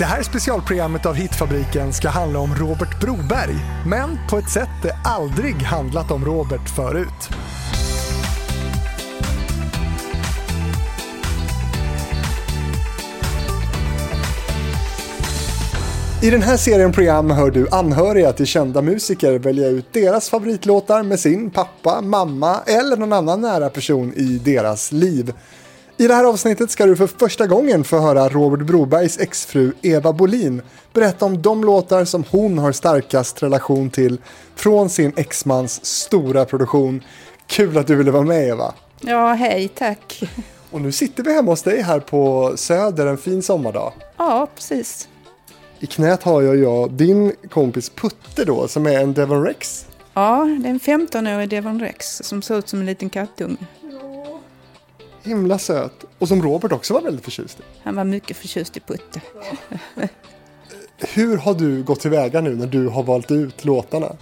Det här specialprogrammet av Hitfabriken ska handla om Robert Broberg, men på ett sätt det aldrig handlat om Robert förut. I den här serien program hör du anhöriga till kända musiker välja ut deras favoritlåtar med sin pappa, mamma eller någon annan nära person i deras liv. I det här avsnittet ska du för första gången få höra Robert Brobergs exfru Eva Bolin berätta om de låtar som hon har starkast relation till från sin exmans stora produktion. Kul att du ville vara med Eva! Ja, hej, tack! Och nu sitter vi hemma hos dig här på Söder en fin sommardag. Ja, precis. I knät har jag, jag din kompis Putte då, som är en Devon Rex. Ja, det är en 15-årig Devon Rex som ser ut som en liten kattunge. Himla söt. Och som Robert också var väldigt förtjust i. Han var mycket förtjust i Putte. Hur har du gått tillväga nu när du har valt ut låtarna?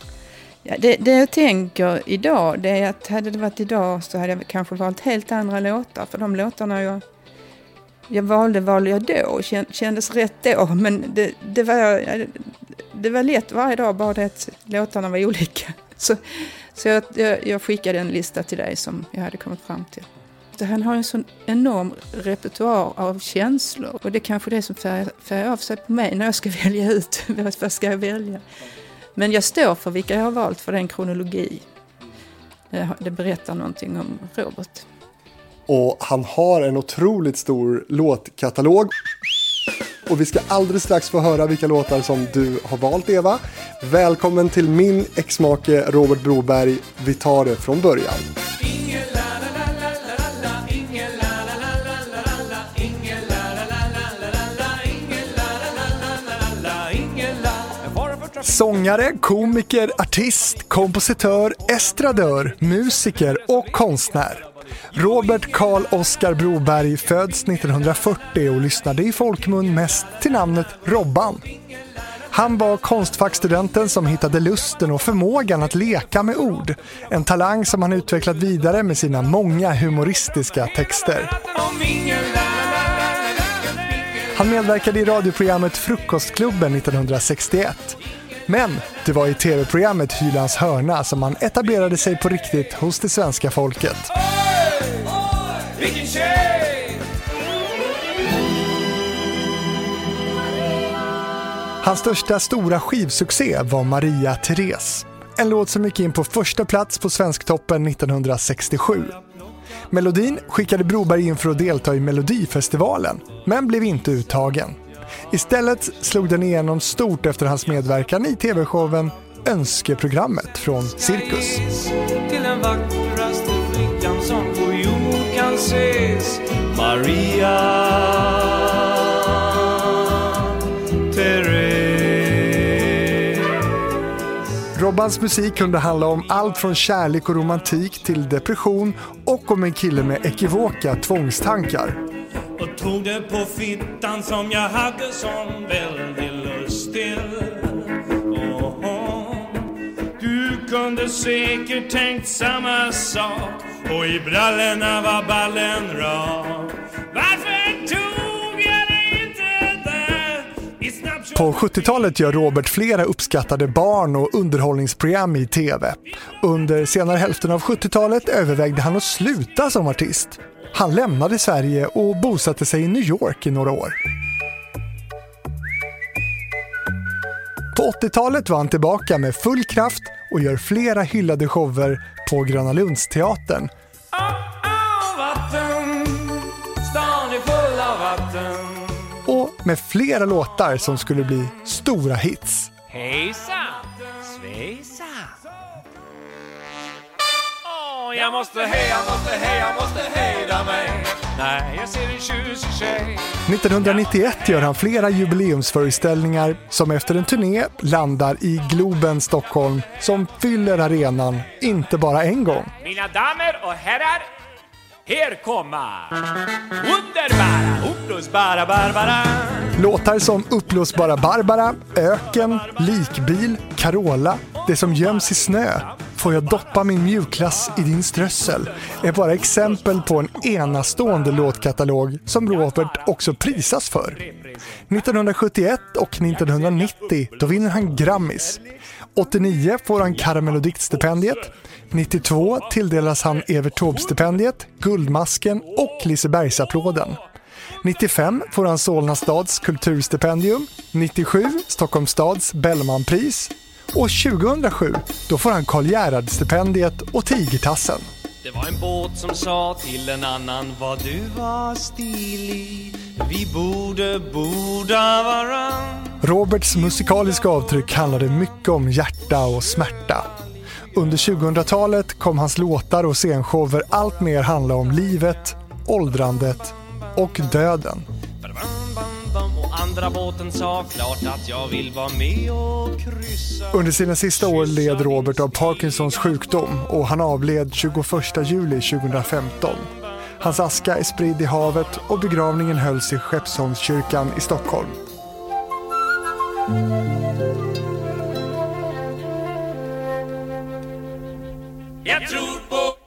Ja, det, det jag tänker idag, det är att hade det varit idag så hade jag kanske valt helt andra låtar. För de låtarna jag, jag valde valde jag då, kändes rätt då. Men det, det, var, det var lätt varje dag, bara det att låtarna var olika. Så, så jag, jag, jag skickade en lista till dig som jag hade kommit fram till. Han har en sån enorm repertoar av känslor och det är kanske det som färgar, färgar av sig på mig när jag ska välja ut vad ska jag välja. Men jag står för vilka jag har valt för den kronologi. Det, det berättar någonting om Robert. Och han har en otroligt stor låtkatalog. Och vi ska alldeles strax få höra vilka låtar som du har valt Eva. Välkommen till min exmake Robert Broberg. Vi tar det från början. Sångare, komiker, artist, kompositör, estradör, musiker och konstnär. Robert Karl Oskar Broberg föds 1940 och lyssnade i folkmun mest till namnet Robban. Han var Konstfackstudenten som hittade lusten och förmågan att leka med ord. En talang som han utvecklat vidare med sina många humoristiska texter. Han medverkade i radioprogrammet Frukostklubben 1961. Men det var i tv-programmet Hylands hörna som han etablerade sig på riktigt hos det svenska folket. Hans största stora skivsuccé var Maria Therese. En låt som gick in på första plats på Svensktoppen 1967. Melodin skickade Broberg in för att delta i Melodifestivalen, men blev inte uttagen. Istället slog den igenom stort efter hans medverkan i tv-showen Önskeprogrammet från Cirkus. Till den vackraste flickan som på jord kan ses Maria. Robbans musik kunde handla om allt från kärlek och romantik till depression och om en kille med ekivoka tvångstankar och tog det på fittan som jag hade sån väldig lust till. Oh, oh. Du kunde säkert tänkt samma sak och i brallorna var ballen rak. Varför tog jag dig inte där? På 70-talet gör Robert flera uppskattade barn och underhållningsprogram i TV. Under senare hälften av 70-talet övervägde han att sluta som artist. Han lämnade Sverige och bosatte sig i New York i några år. På 80-talet var han tillbaka med full kraft och gör flera hyllade shower på Gröna Lundsteatern. Oh, oh, vatten, stan är full av vatten. Och med flera låtar som skulle bli stora hits. Hejsan, jag måste hej, jag måste hej, jag måste hejda mig när jag ser en tjusig tjej 1991 gör han flera jubileumsföreställningar som efter en turné landar i Globen Stockholm som fyller arenan inte bara en gång. Mina damer och herrar, här komma underbara Upplåsbara Barbara. Låtar som Upplåsbara Barbara, Öken, Likbil, Carola, Det som göms i snö Får jag doppa min mjukglass i din strössel är bara exempel på en enastående låtkatalog som Robert också prisas för. 1971 och 1990 då vinner han Grammis. 89 får han Karamelodiktstipendiet. 92 tilldelas han Evert Taube-stipendiet, Guldmasken och Lisebergsapplåden. 95 får han Solna stads kulturstipendium, 97 Stockholms stads Bellmanpris och 2007 då får han Karl Gerhard-stipendiet och Tigertassen. Det var en båt som sa till en annan vad du var stilig Vi borde borda varann Roberts musikaliska avtryck handlade mycket om hjärta och smärta. Under 2000-talet kom hans låtar och scenshower allt mer handla om livet, åldrandet och döden. Under sina sista år led Robert av Parkinsons sjukdom och han avled 21 juli 2015. Hans aska är spridd i havet och begravningen hölls i Skeppsholmskyrkan i Stockholm. Jag tror på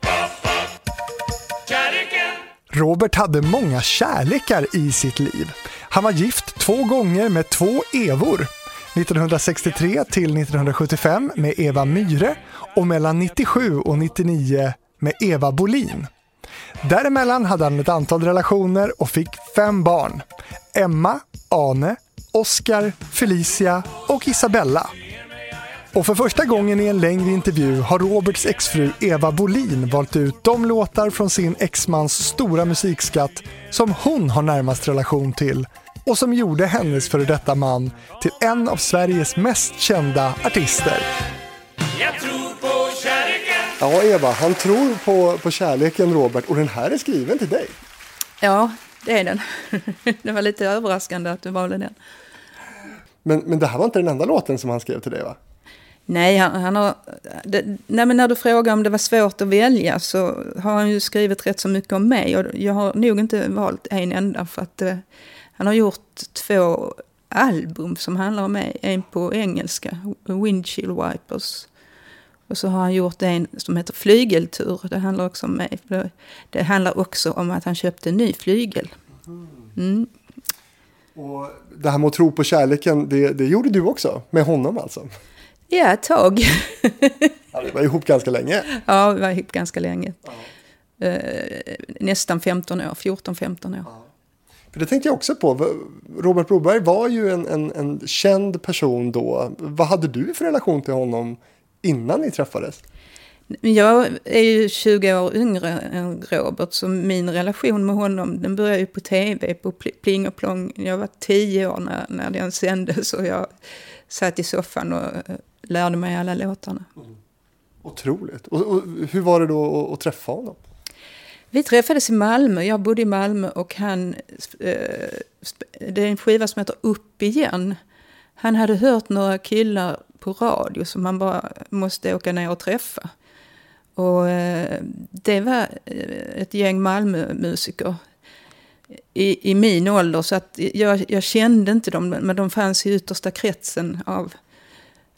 Robert hade många kärlekar i sitt liv. Han var gift två gånger med två Evor. 1963 till 1975 med Eva Myre och mellan 97 och 99 med Eva Bolin. Däremellan hade han ett antal relationer och fick fem barn. Emma, Ane, Oscar, Felicia och Isabella. Och för första gången i en längre intervju har Roberts exfru Eva Bolin valt ut de låtar från sin exmans stora musikskatt som hon har närmast relation till och som gjorde hennes före detta man till en av Sveriges mest kända artister. Jag tror på kärleken. Ja, Eva, han tror på, på kärleken, Robert, och den här är skriven till dig. Ja, det är den. Det var lite överraskande att du valde den. Men, men det här var inte den enda låten som han skrev till dig, va? Nej, han, han har, det, nej, men när du frågar om det var svårt att välja så har han ju skrivit rätt så mycket om mig. Och jag har nog inte valt en enda för att eh, han har gjort två album som handlar om mig. En på engelska, Windshield Wipers. Och så har han gjort en som heter Flygeltur. Det handlar också om mig. Det, handlar också om att han köpte en ny flygel. Mm. Och det här med att tro på kärleken, det, det gjorde du också? Med honom alltså? Ja, ett tag. ja, vi var ihop ganska länge. Ja, vi var ihop ganska länge. Ja. Eh, nästan 15 år, 14-15 år. Ja. För det tänkte jag också på. Robert Broberg var ju en, en, en, känd person då. Vad hade du för relation till honom innan ni träffades? Jag är ju 20 år yngre än Robert, så min relation med honom den började ju på tv, på Pling och Plong. Jag var 10 år när, när den sändes och jag satt i soffan och lärde mig alla låtarna. Mm. Otroligt. Och, och, hur var det då att, att, träffa honom? Vi träffades i Malmö. Jag bodde i Malmö och han... Eh, det är en skiva som heter Upp igen. Han hade hört några killar på radio som han bara måste åka ner och träffa. Och eh, det var eh, ett gäng Malmömusiker i, i min ålder. Så att jag, jag kände inte dem, men de fanns i yttersta kretsen av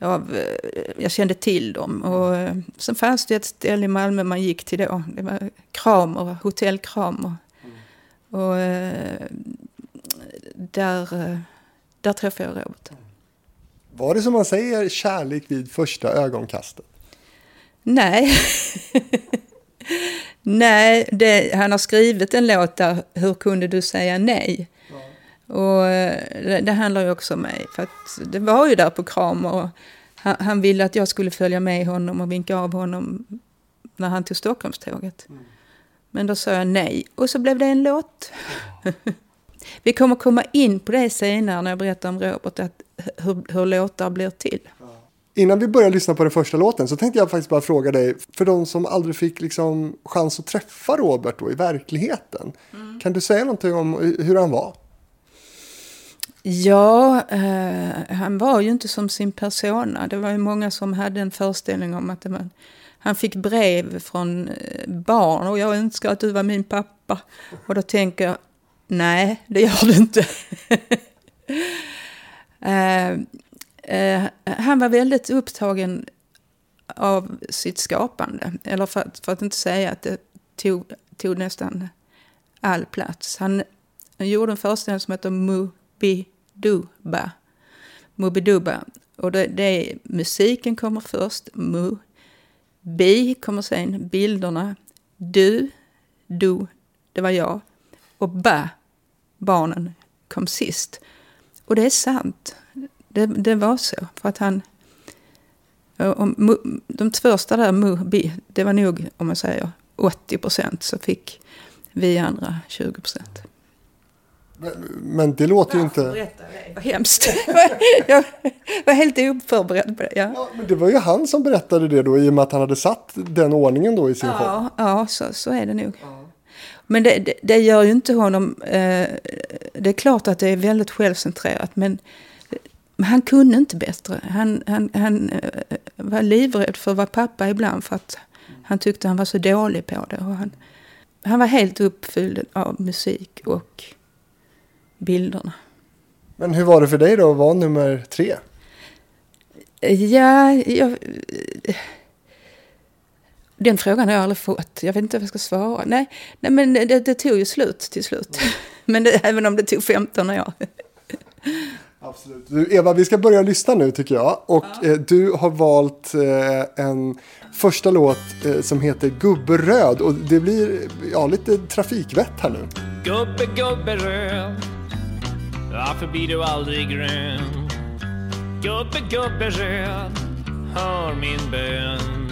av, eh, jag kände till dem. Och eh, sen fanns det ett ställe i Malmö man gick till då. Det var Kramer, Hotell Kramer. Mm. Och eh, där, där träffade jag Robert. Var det som man säger kärlek vid första ögonkastet? Nej. nej, det, han har skrivit en låt där, Hur kunde du säga nej? Och eh, det, det handlar ju också om mig. För att det var ju där på kram och han, han, ville att jag skulle följa med honom och vinka av honom när han tog Stockholmståget. Mm. Men då sa jag nej och så blev det en låt. Vi kommer komma in på det senare när jag berättar om Robert, att hur, hur låtar blir till. Innan vi börjar lyssna på den första låten så tänkte jag faktiskt bara fråga dig, för de som aldrig fick liksom chans att träffa Robert då i verkligheten, mm. kan du säga någonting om hur han var? Ja, eh, han var ju inte som sin persona. Det var ju många som hade en föreställning om att det var, han fick brev från eh, barn och jag önskar att du var min pappa. Och då tänker jag, nej, det gör du inte. eh, eh, han var väldigt upptagen av sitt skapande. Eller för, för att inte säga att det tog, tog nästan all plats. Han, han gjorde en föreställning som heter Duba. Mubiduba. Och det, det är, musiken kommer först, mu. Bi kommer sen, bilderna. Du, du, det var jag. Och ba, barnen, kom sist. Och det är sant. Det, det var så. För att han... Om, de första där, mu, bi, det var nog, om man säger, 80 procent. Så fick vi andra 20 procent. Men, men, det låter ju inte... Vad hemskt. jag var helt oförberedd på det. Ja. ja. men det var ju han som berättade det då i och med att han hade satt den ordningen då i sin ja, show. Ja, så, så är det nog. Ja. Men det, det, det, gör ju inte honom... Eh, det är klart att det är väldigt självcentrerat men han kunde inte bättre. Han, han, han eh, var livrädd för att vara pappa ibland för att han tyckte han var så dålig på det. Och han, han var helt uppfylld av musik och bilderna. Men hur var det för dig då att vara nummer tre? Ja, jag, den frågan har jag aldrig fått. Jag vet inte vad jag ska svara. Nej, nej men det, det tog ju slut till slut. Mm. Men det, även om det tog 15 år. Absolut. Du, Eva, vi ska börja lyssna nu tycker jag. Och ja. eh, du har valt eh, en första låt eh, som heter Gubbe röd. Och det blir ja, lite trafikvett här nu. Gubbe, gubbe röd varför blir du aldrig grön? Gubbe, gubbe röd Hör min bön.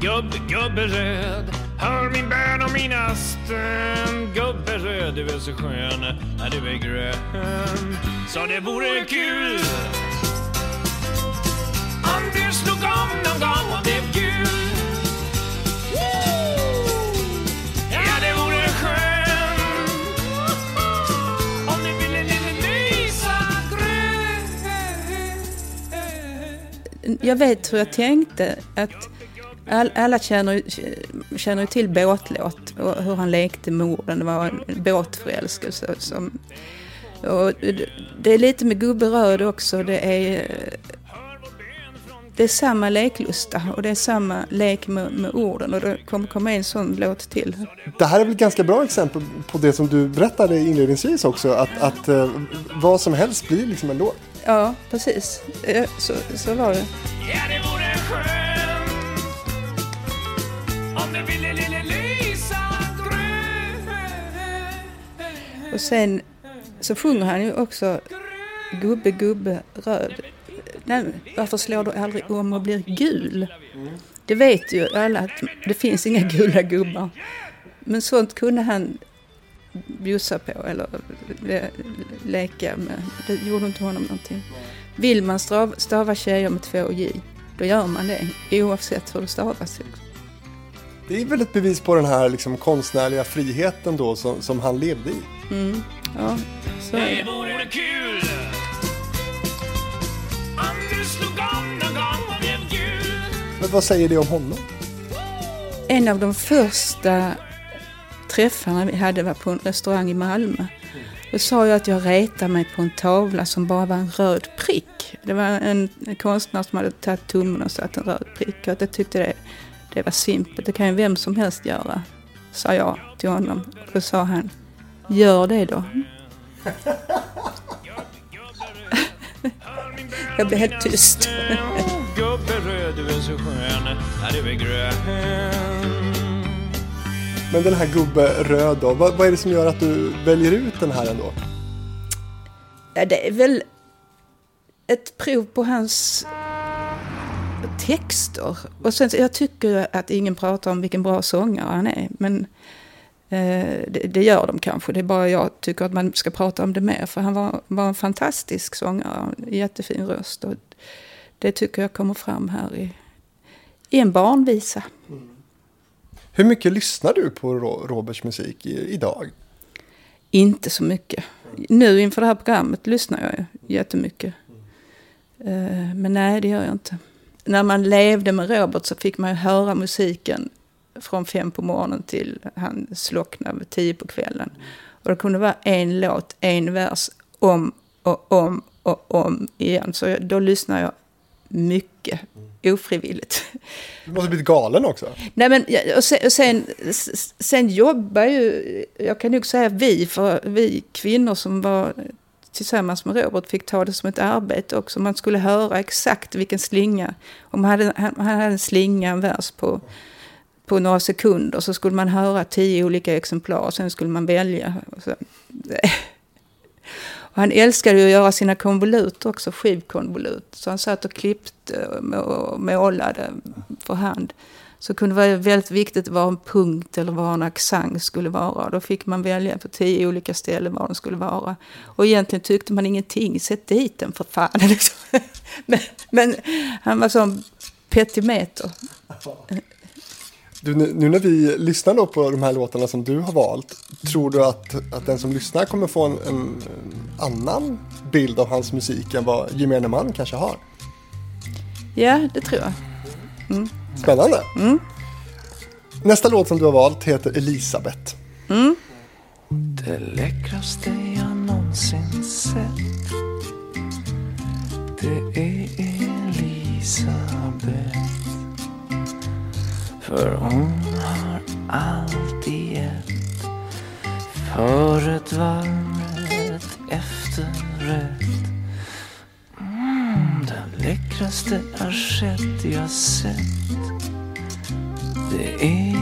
Gubbe, gubbe röd Hör min bön och mina stön Gubbe röd, du är så skön när du är grön. Så det vore kul. Om du slog om någon gång Jag vet hur jag tänkte att All, alla känner, känner till båtlåt och hur han lekte med orden. Det var en båtförälskelse. Som, och det är lite med Gubbe Röd också. Det är, det är samma leklusta och det är samma lek med, med orden och det kommer komma en sån låt till. Det här är väl ett ganska bra exempel på det som du berättade inledningsvis också, att, att eh, vad som helst blir liksom en låt. Ja, precis. Så, så var det. Och sen så sjunger han ju också Gubbe, gubbe, röd. Nej, varför slår du aldrig om och blir gul? Det vet ju alla att det finns inga gula gubbar. Men sånt kunde han bjussa på eller le leka med. Det gjorde inte honom någonting. Vill man stava tjejer med två J, då gör man det oavsett hur det stavas. Det är väl ett bevis på den här liksom, konstnärliga friheten då som, som han levde i. Mm. Ja, så är det. vore kul om du slog om någon gång och blev gul Men vad säger det om honom? En av de första träffarna vi hade var på en restaurang i Malmö. Då sa jag att jag retade mig på en tavla som bara var en röd prick. Det var en konstnär som hade tagit tummen och satt en röd prick. Och jag tyckte det det var simpelt, det kan ju vem som helst göra, sa jag till honom. Då sa han, gör det då. jag blev helt tyst. Men den här gubbe röd då, vad, vad, är det som gör att du väljer ut den här ändå? Ja, det är väl ett prov på hans texter. Och sen, jag tycker att ingen pratar om vilken bra sångare han är. Men eh, det, det, gör de kanske. Det är bara jag tycker att man ska prata om det mer. För han var, var en fantastisk sångare. En jättefin röst. Och det tycker jag kommer fram här i, i en barnvisa. Mm. Hur mycket lyssnar du på Roberts musik idag? Inte så mycket. Nu inför det här programmet lyssnar jag jättemycket. Eh, men nej, det gör jag inte när man levde med Robert så fick man ju höra musiken från fem på morgonen till han slocknade vid tio på kvällen. Och det kunde vara en låt, en vers, om och om och om igen. Så då lyssnar jag mycket ofrivilligt. Du måste blivit galen också. Nej, men, och sen, och sen, sen jobbar ju, jag kan nog säga vi, för vi kvinnor som var tillsammans med Robert fick ta det som ett arbete också. Man skulle höra exakt vilken slinga. Om han hade, han, han hade en slinga, en vers på, på några sekunder så skulle man höra tio olika exemplar och sen skulle man välja. Och han älskade ju att göra sina konvolut också, skivkonvolut. Så han satt och klippte och målade för hand. Så det kunde vara väldigt viktigt var en punkt eller var en accent skulle vara. Då fick man välja på tio olika ställen var den skulle vara. Och egentligen tyckte man ingenting. Sätt dit den för fan. Liksom. men, men han var som petimeter. Du, nu när vi lyssnar då på de här låtarna som du har valt, tror du att, att den som lyssnar kommer få en, en annan bild av hans musik än vad gemene man kanske har? Ja, det tror jag. Mm. Spännande. Mm. Nästa låt som du har valt heter Elisabeth. Mm. Det läckraste jag någonsin sett Det är Elisabeth För hon har alltid ett Förrätt, varmrätt, efterrätt mm, Den läckraste assiett jag sett Det är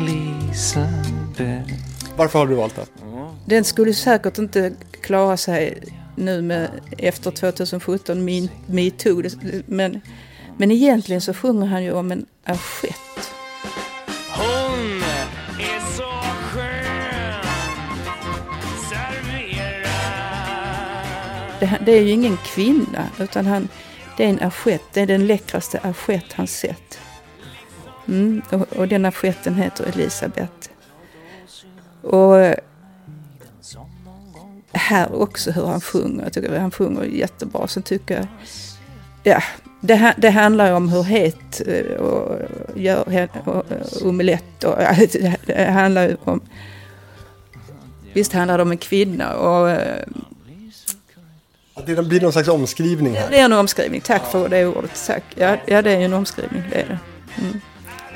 Elisabeth Varför har du valt den? Den skulle säkert inte klara sig nu med, efter 2017, metoo. Men, men egentligen så sjunger han ju om en assiett. Hon är så skön Servera Det, det är ju ingen kvinna, utan han, det är en assiett. Det är den läckraste assiett han sett. Mm, och, och den assietten heter Elisabeth. Och här också hur han sjunger. Jag tycker han sjunger jättebra. Sen tycker jag, ja, det, det handlar om hur het och gör och, omelett och det handlar om, visst handlar det om en kvinna och det blir någon slags omskrivning här. Det är en omskrivning, tack för det ordet. Tack. Ja, ja det är en omskrivning, det är det. Mm.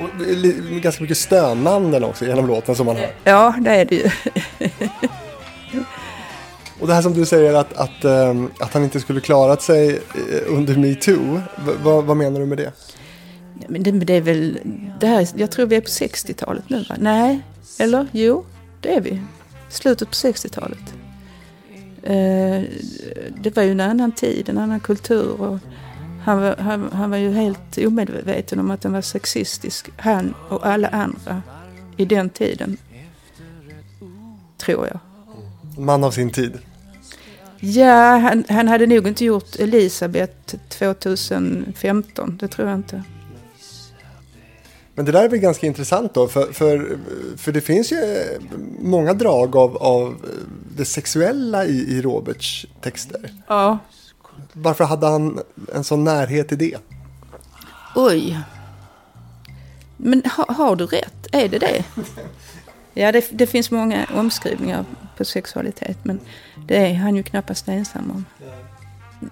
Och ganska mycket stönanden också genom låten som man hör. Ja, det är det ju. Och det här som du säger att, att, um, att han inte skulle klarat sig eh, under metoo. vad, vad menar du med det? Men det, det är väl, det här, jag tror vi är på 60-talet nu va? Nej, eller jo, det är vi. Slutet på 60-talet. Uh, det var ju en annan tid, en annan kultur. Och han, var, han, han var ju helt omedveten om att den var sexistisk. Han och alla andra i den tiden. Tror jag. Man av sin tid. Ja, han, han hade nog inte gjort Elisabeth 2015. Det tror jag inte. Men det där är väl ganska intressant då, för, för, för det finns ju många drag av, av det sexuella i, i Roberts texter. Ja. Varför hade han en sån närhet till det? Oj. Men ha, har du rätt? Är det det? Ja, det, det, finns många omskrivningar på sexualitet, men det är han ju knappast ensam om.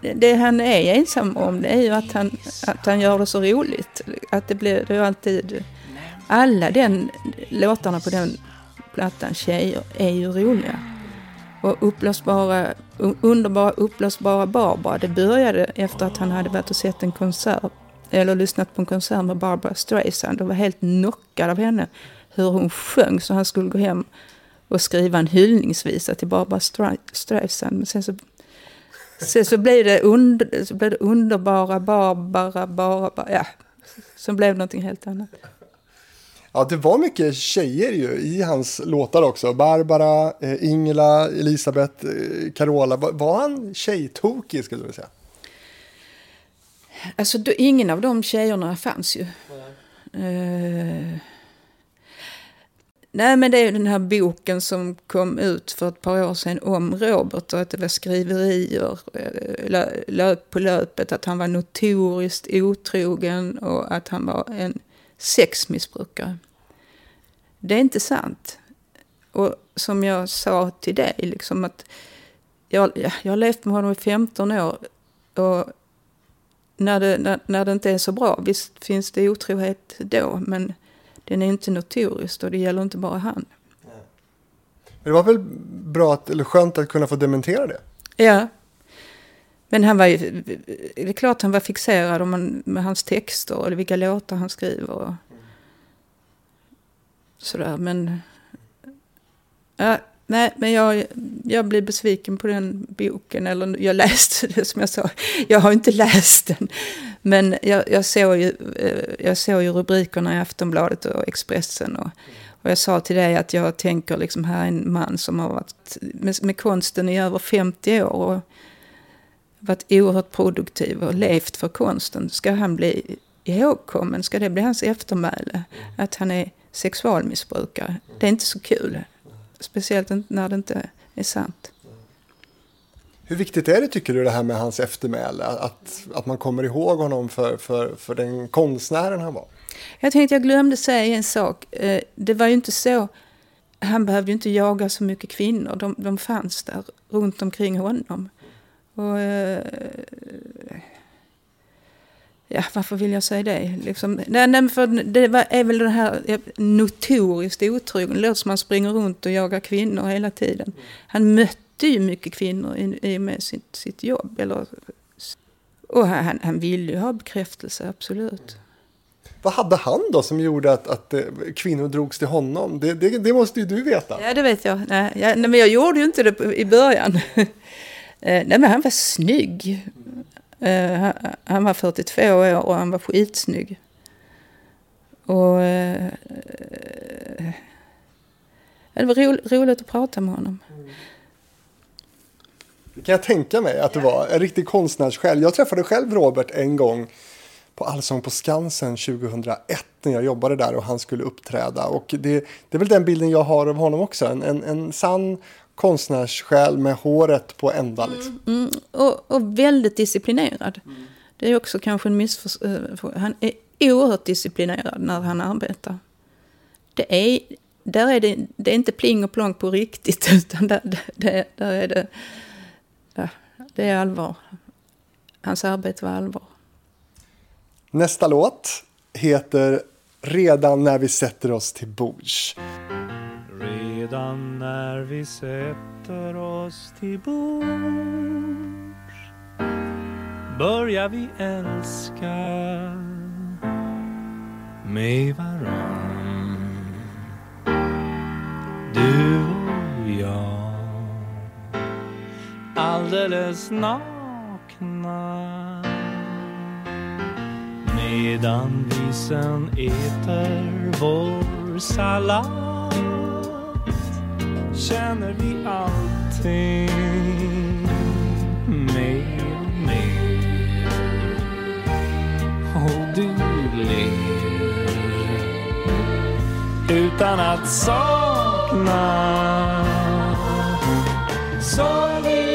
Det, det han är ensam om det är ju att han, att han gör det så roligt. Att det blir det är alltid... Alla den låtarna på den plattan, Tjejer, är ju roliga. Och upplösbara, underbara uppblåsbara Barbara, det började efter att han hade varit och sett en konsert, eller lyssnat på en konsert med Barbara Streisand och var helt knockad av henne hur hon sjöng så han skulle gå hem och skriva en hyllningsvisa till Barbara Streisand. Men sen så, sen så, blev, det under, så blev det underbara Barbara, Barbara, ja. Så blev det någonting helt annat. Ja, det var mycket tjejer ju i hans låtar också. Barbara, eh, Ingela, Elisabeth, eh, Carola. Var, var han tjejtokig skulle du säga? Alltså, då, ingen av de tjejerna fanns ju. Mm. Uh, Nej, men det är den här boken som kom ut för ett par år sedan om Robert och att det var skriverier eh, löp på löpet, att han var notoriskt otrogen och att han var en sexmissbrukare. Det är inte sant. Och som jag sa till dig, liksom att jag, jag har levt med honom i 15 år och när det, när, när det inte är så bra. Visst finns det otrohet då, men den är inte notorisk och det gäller inte bara han. Men det var väl bra, att, eller skönt att kunna få dementera det? Ja. Men han var ju, det är klart han var fixerad om man, med hans texter och vilka låtar han skriver. Och sådär, men... Ja, nej, men jag, jag blev besviken på den boken. Eller jag läste det som jag sa. Jag har inte läst den. Men jag, jag, såg, ju, eh, jag såg ju rubrikerna i Aftonbladet och Expressen. Och, och jag sa till dig att jag tänker liksom här är en man som har varit med, med konsten i över 50 år. Och varit oerhört produktiv och levt för konsten. Ska han bli ihågkommen? Ska det bli hans eftermäle? Att han är sexualmissbrukare? Det är inte så kul. Speciellt när det inte är sant. Hur viktigt är det tycker du det här med hans eftermäle? Att, att man kommer ihåg honom för, för, för den konstnären han var? Jag tänkte jag glömde säga en sak. Eh, det var ju inte så. Han behövde ju inte jaga så mycket kvinnor. De, de fanns där runt omkring honom. Och, eh, ja, varför vill jag säga det? Liksom, nej, nej, för det var, är väl den här notoriskt otrogen. Det låter som han springer runt och jagar kvinnor hela tiden. Han mötte ju mycket kvinnor i, i med sitt, sitt jobb. Eller, och han, han ville ju ha bekräftelse, absolut. Vad hade han då som gjorde att, att eh, kvinnor drogs till honom? Det, det, det måste ju du veta. Ja, det vet jag. Nej, jag, nej, men jag gjorde ju inte det i början. Eh, nej, men han var snygg. Eh, han, han var 42 år och han var skitsnygg. Och... Det var ro, roligt att prata med honom. Det kan jag tänka mig att det var. En riktig konstnärssjäl. Jag träffade själv Robert en gång på Allsång på Skansen 2001 när jag jobbade där och han skulle uppträda. Och det, det är väl den bilden jag har av honom också. En, en, en sann konstnärssjäl med håret på ända. Liksom. Mm, och, och väldigt disciplinerad. Det är också kanske en missförstånd. Han är oerhört disciplinerad när han arbetar. Det är, där är det, det är inte pling och plong på riktigt, utan där, där, där är det, ja, det är allvar. Hans arbete var allvar. Nästa låt heter Redan när vi sätter oss till bords. Redan när vi sätter oss till bords börjar vi älska med varann. Du och jag alldeles nakna. Medan vi sen äter vår sallad känner vi allting mer och mer. Och du ler utan att sakna. Som vi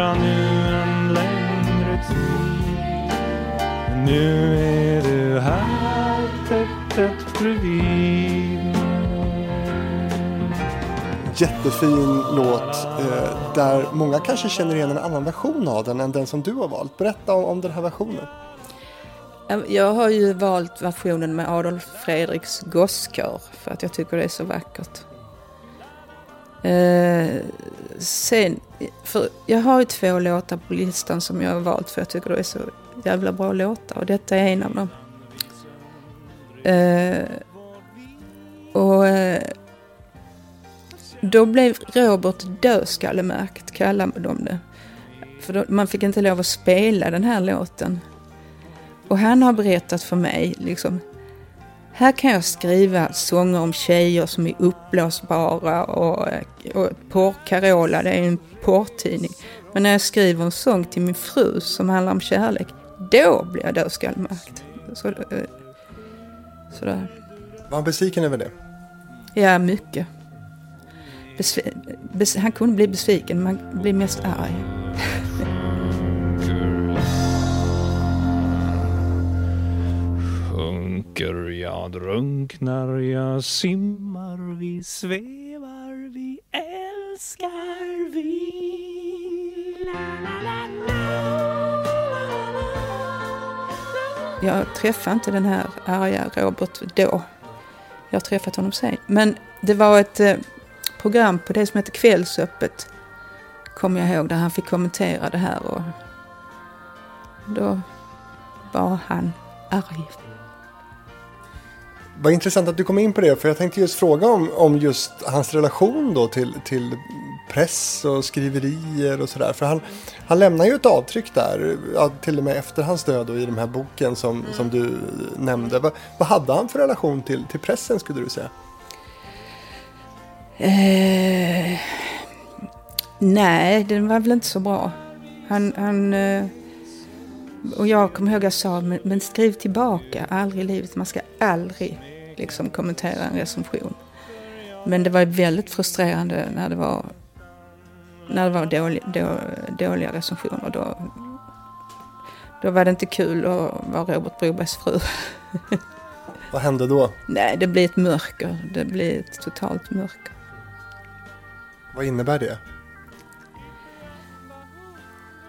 varandra nu en längre tid nu är du här tätt, tätt bredvid. Jättefin låt eh, där många kanske känner igen en annan version av den än den som du har valt. Berätta om, om den här versionen. Jag har ju valt versionen med Adolf Fredriks gosskör för att jag tycker det är så vackert. Eh, sen, för jag har ju två låtar på listan som jag har valt för jag tycker det är så jävla bra låtar och detta är en av dem. Eh, och eh, då blev Robert dödskallemärkt, kallade de det. För då, man fick inte lov att spela den här låten. Och han har berättat för mig, liksom, här kan jag skriva sånger om tjejer som är uppblåsbara och, och porr, Carola, det är en porrtidning. Men när jag skriver en sång till min fru som handlar om kärlek, då blir jag dödskallemärkt. Så, eh, sådär. Var han besviken över det? Ja, mycket. Besvi- bes- han kunde bli besviken, men man blir mest arg. sjunker jag, drunknar jag, simmar vi, svävar vi, älskar vi. Jag träffade inte den här arga Robert då. Jag har träffat honom sen. Men det var ett eh, program på det som heter Kvällsöppet, kommer jag ihåg, där han fick kommentera det här. Och då var han arg. Vad intressant att du kom in på det, för jag tänkte just fråga om, om just hans relation då till, till press och skriverier och sådär. För han, han lämnar ju ett avtryck där, ja, till och med efter hans död och i den här boken som, mm. som du nämnde. Vad, vad hade han för relation till, till pressen skulle du säga? Eh, nej, den var väl inte så bra. Han, han eh, och jag kommer ihåg att jag sa, men, men skriv tillbaka, aldrig i livet, man ska aldrig liksom kommentera en recension. Men det var väldigt frustrerande när det var, när det var dålig, då, dåliga recensioner. Då, då var det inte kul att vara Robert Brobergs fru. Vad hände då? Nej, det blir ett mörker. Det blir ett totalt mörker. Vad innebär det?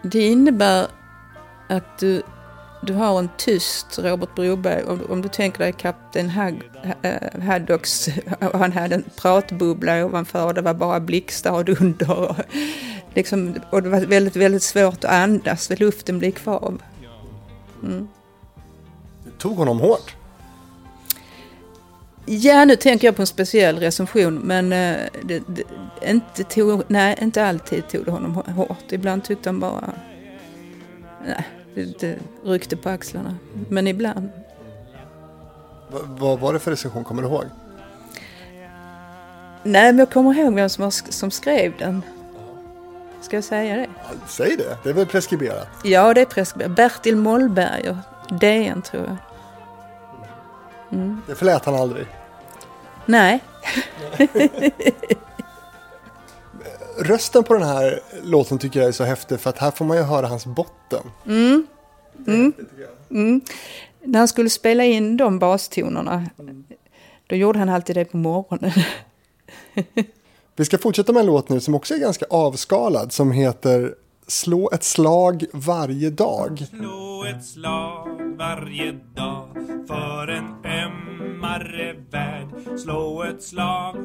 Det innebär att du du har en tyst Robert Broberg. Om, om du tänker dig Kapten eh, Haddocks, han hade en pratbubbla ovanför och det var bara blixtar och dunder. Och, liksom, och det var väldigt, väldigt svårt att andas, för luften blev kvar. Mm. Tog honom hårt? Ja, nu tänker jag på en speciell recension, men eh, det, det, inte, tog, nej, inte alltid tog det honom hårt. Ibland tyckte han bara... Nej, det ryckte på axlarna. Men ibland. V vad var det för recension, kommer du ihåg? Nej, men jag kommer ihåg vem som, som skrev den. Ska jag säga det? Säg det, det är väl preskriberat? Ja, det är preskriberat. Bertil Mollberger, DN tror jag. Mm. Det förlät han aldrig? Nej. rösten på den här låten tycker jag är så häftig för att här får man ju höra hans botten. Mm. Mm. Mm. När han skulle spela in de bastonerna, då gjorde han alltid det på morgonen. Vi ska fortsätta med en låt nu som också är ganska avskalad som heter Slå ett slag varje dag. Slå ett slag varje dag för en ömmare värld. Slå ett slag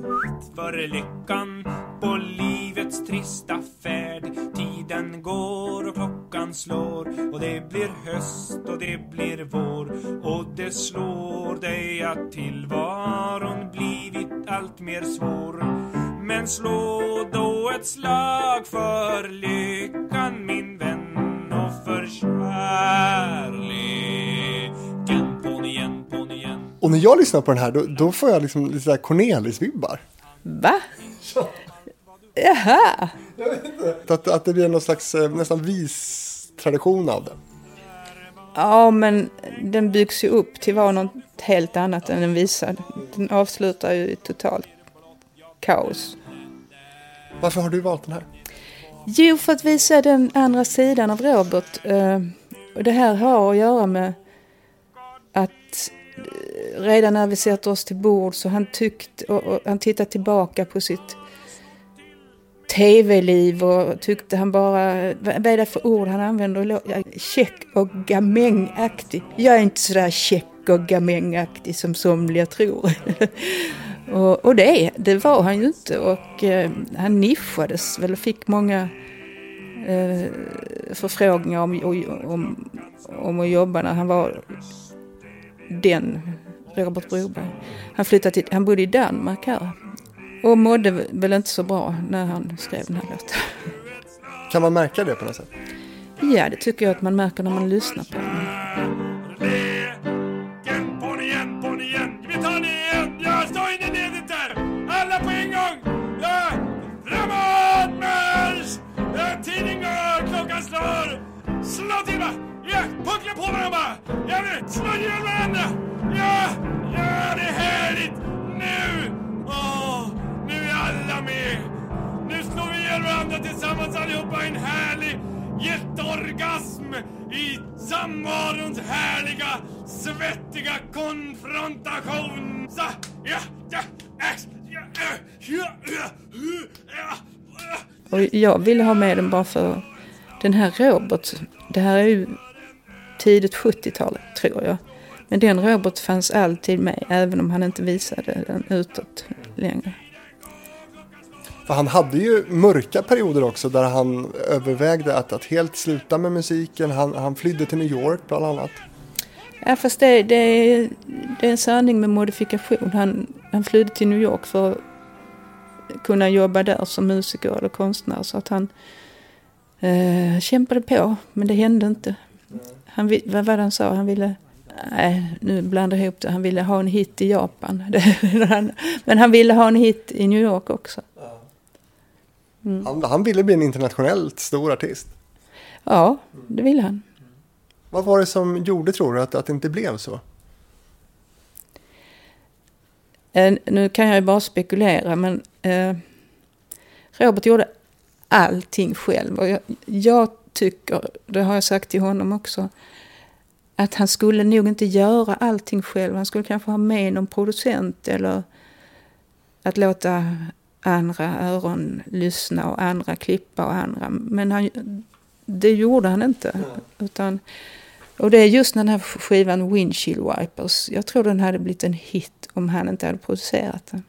för lyckan på livets trista färd. Tiden går och klockan slår och det blir höst och det blir vår och det slår dig att tillvaron blivit allt mer svår. Men slå då ett slag för lyckan min vän och för kärleken. På igen, på igen. Och när jag lyssnar på den här då, då får jag liksom lite där Cornelis-vibbar. Va? Jaha. Jag vet inte. Att, att det blir någon slags eh, nästan vis tradition av det. Ja, men den byggs ju upp till att vara något helt annat än den visar. Den avslutar ju totalt kaos. Varför har du valt den här? Jo, för att visa den andra sidan av Robert. Eh, och det här har att göra med att eh, redan när vi sätter oss till bord så han tyckt och, och han tittar tillbaka på sitt tv-liv och tyckte han bara, vad är det för ord han använder? Check och gamängaktig. Jag är inte sådär check och gamängaktig som somliga tror. och, och det, det var han ju inte och eh, han nischades väl och fick många eh, förfrågningar om, om, om att jobba när han var den Robert Broberg. Han flyttade till, han bodde i Danmark här och mådde väl inte så bra när han skrev den här låten. Kan man märka det på något sätt? Ja, det tycker jag att man märker när man lyssnar på den. Vi tar puckla på varandra! Ja, nu, slå ihjäl varandra! Ja, ja, det är härligt! Nu! Åh! Nu är alla med! Nu slår vi ihjäl varandra tillsammans allihopa i en härlig jätteorgasm i samvarons härliga, svettiga konfrontation. Så, ja, ja, ja, ja, ja, Och jag ville ha med den bara för den här Robert. Det här är ju tidigt 70-tal tror jag. Men den Robert fanns alltid med, även om han inte visade den utåt längre. För han hade ju mörka perioder också där han övervägde att, att helt sluta med musiken. Han, han flydde till New York bland annat. Ja, fast det, det, det är en sanning med modifikation. Han, han flydde till New York för att kunna jobba där som musiker eller konstnär. Så att han eh, kämpade på, men det hände inte. Han, vad var det han sa? Han ville... Nej, nu blandar jag ihop det. Han ville ha en hit i Japan. men han ville ha en hit i New York också. Mm. Han, han, ville bli en internationellt stor artist. Ja, det ville han. Vad var det som gjorde, tror du, att, att det inte blev så? Eh, nu kan jag ju bara spekulera, men eh, Robert gjorde allting själv. Och jag, jag, tycker, det har jag sagt till honom också, att han skulle nog inte göra allting själv. Han skulle kanske ha med någon producent eller att låta andra öron lyssna och andra klippa och andra. Men han, det gjorde han inte. Utan, och det är just den här skivan Windshield Wipers. Jag tror den hade blivit en hit om han inte hade producerat den.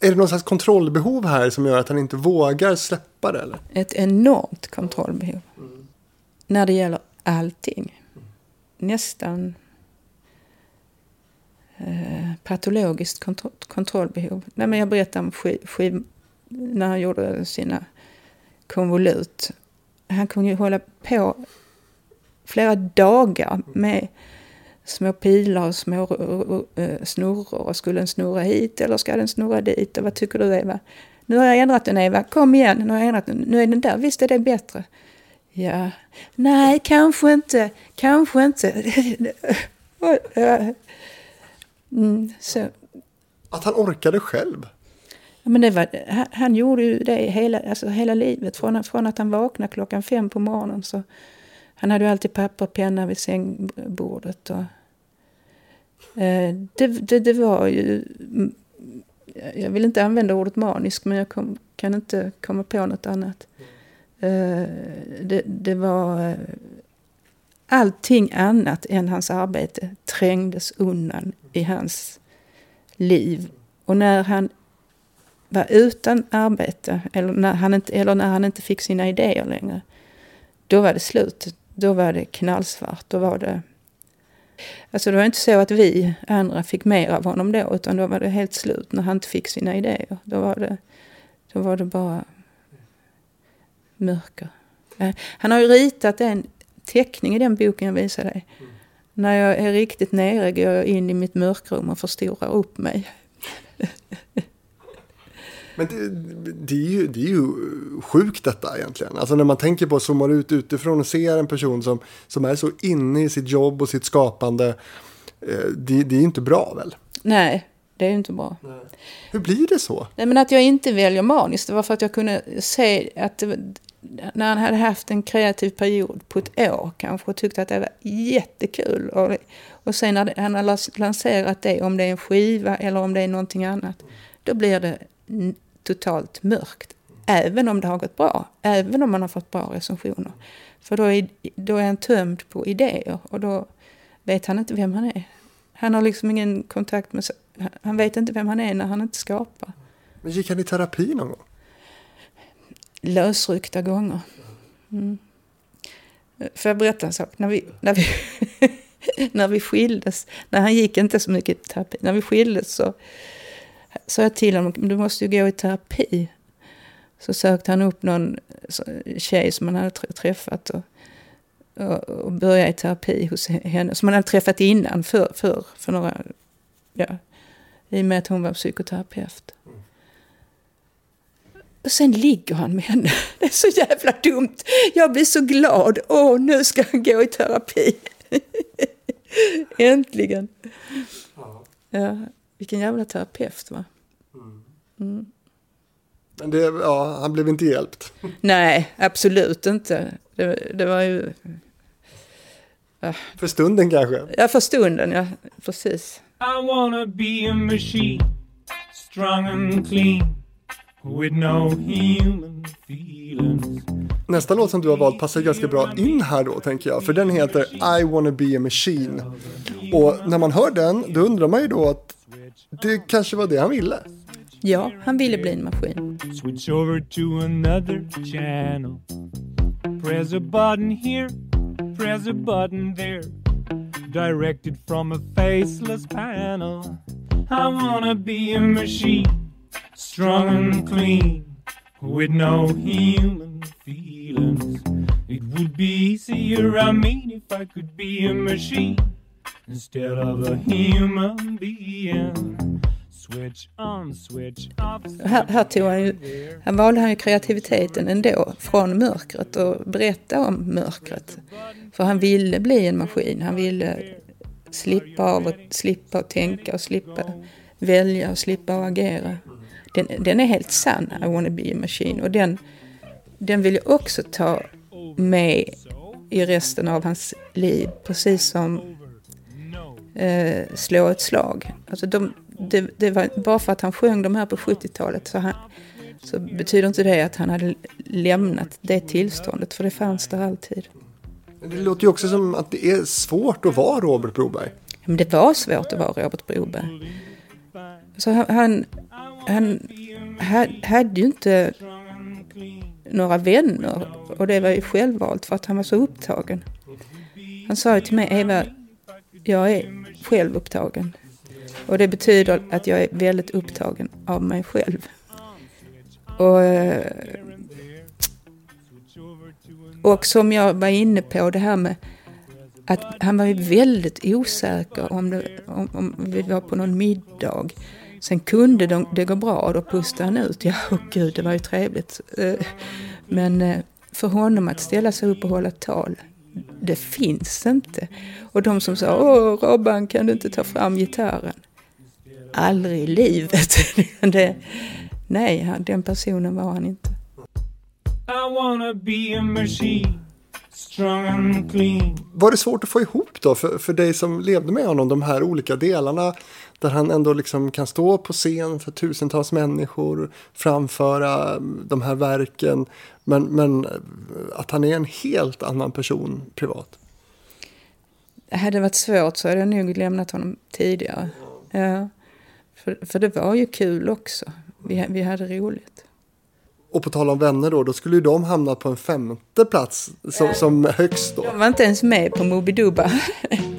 Är det någon slags kontrollbehov här som gör att han inte vågar släppa det? Eller? Ett enormt kontrollbehov. Mm. När det gäller allting. Nästan eh, patologiskt kontro kontrollbehov. Nej, men jag berättade om skiv, skiv, när han gjorde sina konvolut. Han kunde ju hålla på flera dagar med små pilar och små eh, snurror. Och skulle den snurra hit eller ska den snurra dit? Och vad tycker du Eva? Nu har jag ändrat den Eva, kom igen, nu har jag ändrat den. Nu är den där, visst är det bättre? Ja, nej kanske inte, kanske inte. mm, så. Att han orkade själv? Ja, men det var, han, han gjorde ju det hela, alltså hela livet. Från, från att han vaknade klockan fem på morgonen så han hade ju alltid papper och penna vid sängbordet. Och, eh, det, det, det, var ju... Jag vill inte använda ordet manisk, men jag kom, kan inte komma på något annat. Eh, Eh, det, det, var... Eh, allting annat än hans arbete trängdes undan i hans liv. Och när han var utan arbete, eller när han inte, eller när han inte fick sina idéer längre, då var det slut. Då var det knallsvart. Då var det... Alltså det var inte så att vi andra fick mer av honom då, utan då var det helt slut när han inte fick sina idéer. Då var det, då var det bara mörker. Han har ju ritat en teckning i den boken jag visade dig. Mm. När jag är riktigt nere går jag in i mitt mörkrum och förstorar upp mig. Men det, det, är ju, det är ju sjukt detta egentligen. Alltså när man tänker på, zoomar ut utifrån och ser en person som, som är så inne i sitt jobb och sitt skapande. Eh, det, det är inte bra väl? Nej, det är inte bra. Nej. Hur blir det så? Nej, men att jag inte väljer maniskt, det var för att jag kunde se att det, när han hade haft en kreativ period på ett år kanske och tyckte att det var jättekul. Och, och sen när han har lanserat det, om det är en skiva eller om det är någonting annat, då blir det totalt mörkt. Även om det har gått bra, även om man har fått bra recensioner. För då är, då är han tömd på idéer och då vet han inte vem han är. Han har liksom ingen kontakt med sig. Han vet inte vem han är när han inte skapar. Men gick han i terapi någon gång? Lösryckta gånger. Mm. Får jag berätta en sak? När vi, när, vi när vi skildes, när han gick inte så mycket i terapi, när vi skildes så sa jag till honom, du måste ju gå i terapi. Så sökte han upp någon tjej som han hade träffat och, och, och började i terapi hos henne. Som han hade träffat innan, för, för, för några, ja, i och med att hon var psykoterapeut. Och sen ligger han med henne. Det är så jävla dumt. Jag blir så glad. Åh, nu ska han gå i terapi. Äntligen. Ja. Vilken jävla terapeut va? Mm. Men det, ja, han blev inte hjälpt. Nej, absolut inte. Det, det var ju... Ja. För stunden kanske? Ja, för stunden, ja. Precis. I wanna be a machine Strong and clean With no human feelings nästa låt som du har valt passar ganska bra in här då tänker jag. För den heter I wanna be a machine. Och när man hör den då undrar man ju då att det kanske var det han ville. Ja, han ville bli en maskin. Switch over to another channel. Press a button here, press a button there. Directed from a faceless panel. I wanna be a machine, strong and clean, with no human feelings. It would be easier, I mean, if I could be a machine instead of a human being. Switch on, switch off. Här, här tog han ju, här valde han ju kreativiteten ändå från mörkret och berätta om mörkret. För han ville bli en maskin, han ville slippa av och slippa tänka och slippa välja och slippa att agera. Den, den är helt sann, I wanna be a machine. Och den, den vill jag också ta med i resten av hans liv, precis som eh, slå ett slag. Alltså de, det, det var, bara för att han sjöng de här på 70-talet så, han, så betyder inte det att han hade lämnat det tillståndet, för det fanns där alltid. Det låter ju också som att det är svårt att vara Robert Broberg. Men det var svårt att vara Robert Broberg. Så han, han, hade ju inte några vänner och det var ju självvalt för att han var så upptagen. Han sa ju till mig, Eva, jag är självupptagen. Och det betyder att jag är väldigt upptagen av mig själv. Och, eh, och som jag var inne på det här med att han var ju väldigt osäker om, det, om, om vi var på någon middag. Sen kunde de, det gå bra och då pustade han ut. Ja, oh gud, det var ju trevligt. Eh, men eh, för honom att ställa sig upp och hålla tal, det finns inte. Och de som sa, åh Robban, kan du inte ta fram gitarren? Aldrig i livet. det, nej, den personen var han inte. I wanna be a machine. Strong and clean. Var det svårt att få ihop då för, för dig som levde med honom de här olika delarna där han ändå liksom kan stå på scen för tusentals människor, framföra de här verken men, men att han är en helt annan person privat? Hade det varit svårt så hade jag nog lämnat honom tidigare. Ja. För, för det var ju kul också. Vi, vi hade roligt. Och på tal om vänner då, då skulle ju de hamna på en femte plats som, som högst då. De var inte ens med på Mobiduba.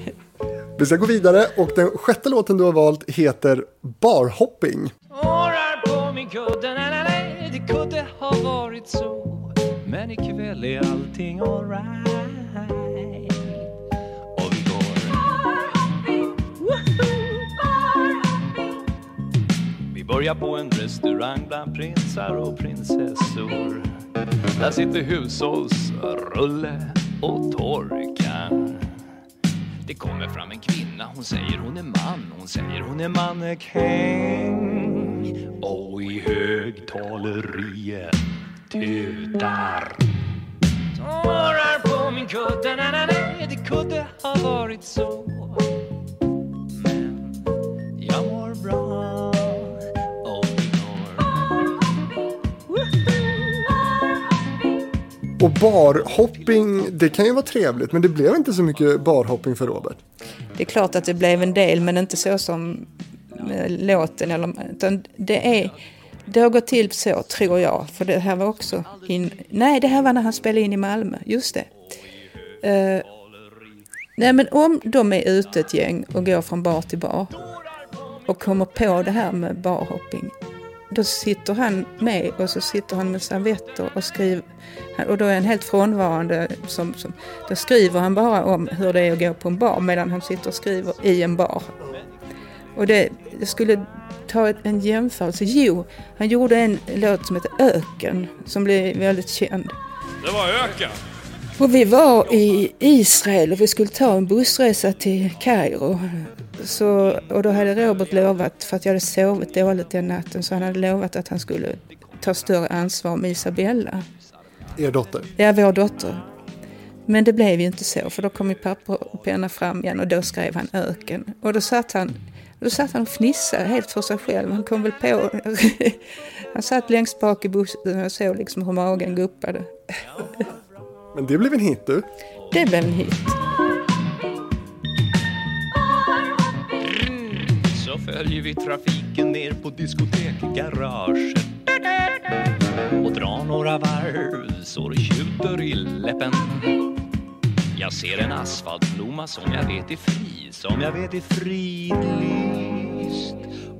Vi ska gå vidare och den sjätte låten du har valt heter Barhopping. Årar på min kudde, nej, nej, nej, det kunde ha varit så Men ikväll är allting alright Vi börjar på en restaurang bland prinsar och prinsessor Där sitter hushållsrulle och torkar det kommer fram en kvinna, hon säger hon är man, hon säger hon är mannekäng. Och i högtaleriet tutar. Tårar på min kudde, na, na, nej, det kunde ha varit så. Och barhopping, det kan ju vara trevligt men det blev inte så mycket barhopping för Robert. Det är klart att det blev en del men inte så som eh, låten. Eller, utan det, är, det har gått till så tror jag. För det här var också in, Nej, det här var när han spelade in i Malmö. Just det. Uh, nej men om de är ute ett gäng och går från bar till bar och kommer på det här med barhopping då sitter han med och så sitter han med servetter och skriver. Och då är han helt frånvarande. Som, som, då skriver han bara om hur det är att gå på en bar medan han sitter och skriver i en bar. Och det, jag skulle ta en jämförelse. Jo, han gjorde en låt som heter Öken som blev väldigt känd. Det var Öken? Och vi var i Israel och vi skulle ta en bussresa till Kairo. Så, och då hade Robert lovat, för att jag hade sovit dåligt den natten, så han hade lovat att han skulle ta större ansvar med Isabella. Er dotter? Ja, vår dotter. Men det blev ju inte så, för då kom ju papper och penna fram igen och då skrev han öken. Och då satt han, Då satt han och fnissade helt för sig själv. Han kom väl på... han satt längst bak i bussen och såg liksom hur magen guppade. Men det blev en hit du. Det blev en hit. Så följer vi trafiken ner på diskotekgaraget och drar några varv så det tjuter i läppen. Jag ser en asfaltblomma som jag vet är fri, som jag vet är fridlyst.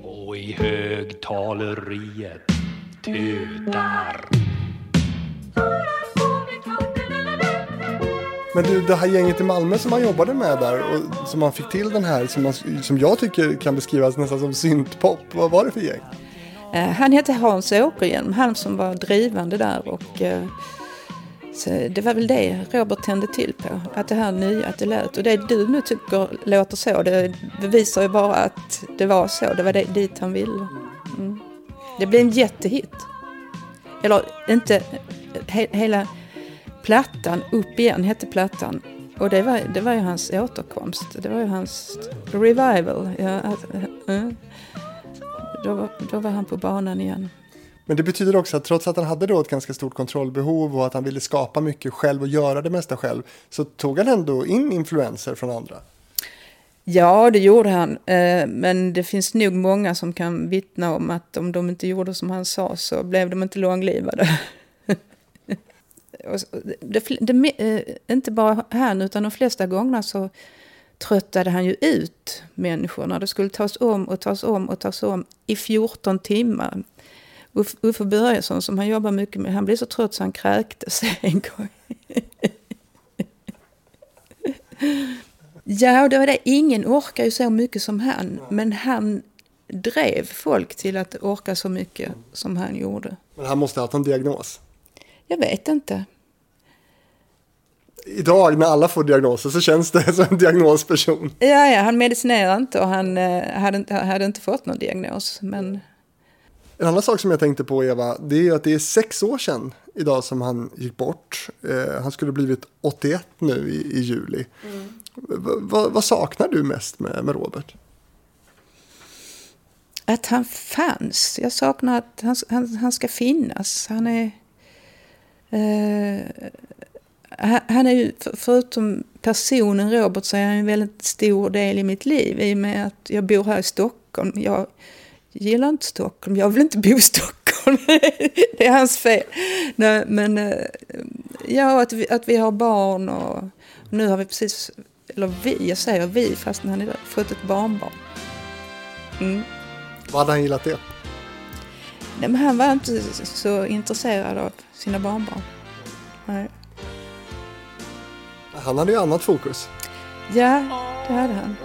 Och i högtaleriet tutar. Men du, det här gänget i Malmö som han jobbade med där och som han fick till den här som, man, som jag tycker kan beskrivas nästan som syntpop. Vad var det för gäng? Eh, han hette Hans Åkerhielm, han som var drivande där och eh, det var väl det Robert tände till på, att det här nya, att det lät. Och det du nu tycker låter så, det bevisar ju bara att det var så, det var det, dit han ville. Mm. Det blev en jättehit. Eller inte, he, hela plattan, Upp igen hette plattan. Och det var, det var ju hans återkomst, det var ju hans revival. Ja, då, då var han på banan igen. Men det betyder också att trots att han hade då ett ganska stort kontrollbehov och att han ville skapa mycket själv och göra det mesta själv så tog han ändå in influenser från andra. Ja, det gjorde han. Eh, men det finns nog många som kan vittna om att om de inte gjorde som han sa så blev de inte långlivade. Det, det, eh, inte bara han, utan de flesta gångerna så tröttade han ju ut människorna. Det skulle tas om och tas om och tas om i 14 timmar. Uffe Börjesson som han jobbar mycket med, han blev så trött så han kräktes en gång. ja, och det var det. Ingen orkar ju så mycket som han. Men han drev folk till att orka så mycket som han gjorde. Men han måste ha haft en diagnos? Jag vet inte idag när alla får diagnoser så känns det som en diagnosperson. Ja, ja han medicinerar inte och han eh, hade, hade inte fått någon diagnos. Men... En annan sak som jag tänkte på Eva, det är att det är sex år sedan idag som han gick bort. Eh, han skulle blivit 81 nu i, i juli. Mm. vad saknar du mest med, med Robert? Att han fanns. Jag saknar att han, han, han ska finnas. Han är... Eh, han är ju, förutom personen Robert, så är han en väldigt stor del i mitt liv i och med att jag bor här i Stockholm. Jag gillar inte Stockholm, jag vill inte bo i Stockholm. det är hans fel. Nej, men eh, ja, att vi, att vi har barn och nu har vi precis, eller vi, jag säger vi fast han har fått ett barnbarn. Mm. Vad hade han gillat det? Nej, men han var inte så intresserad av sina barnbarn. Nej. Han hade ju annat fokus. Ja, det hade han.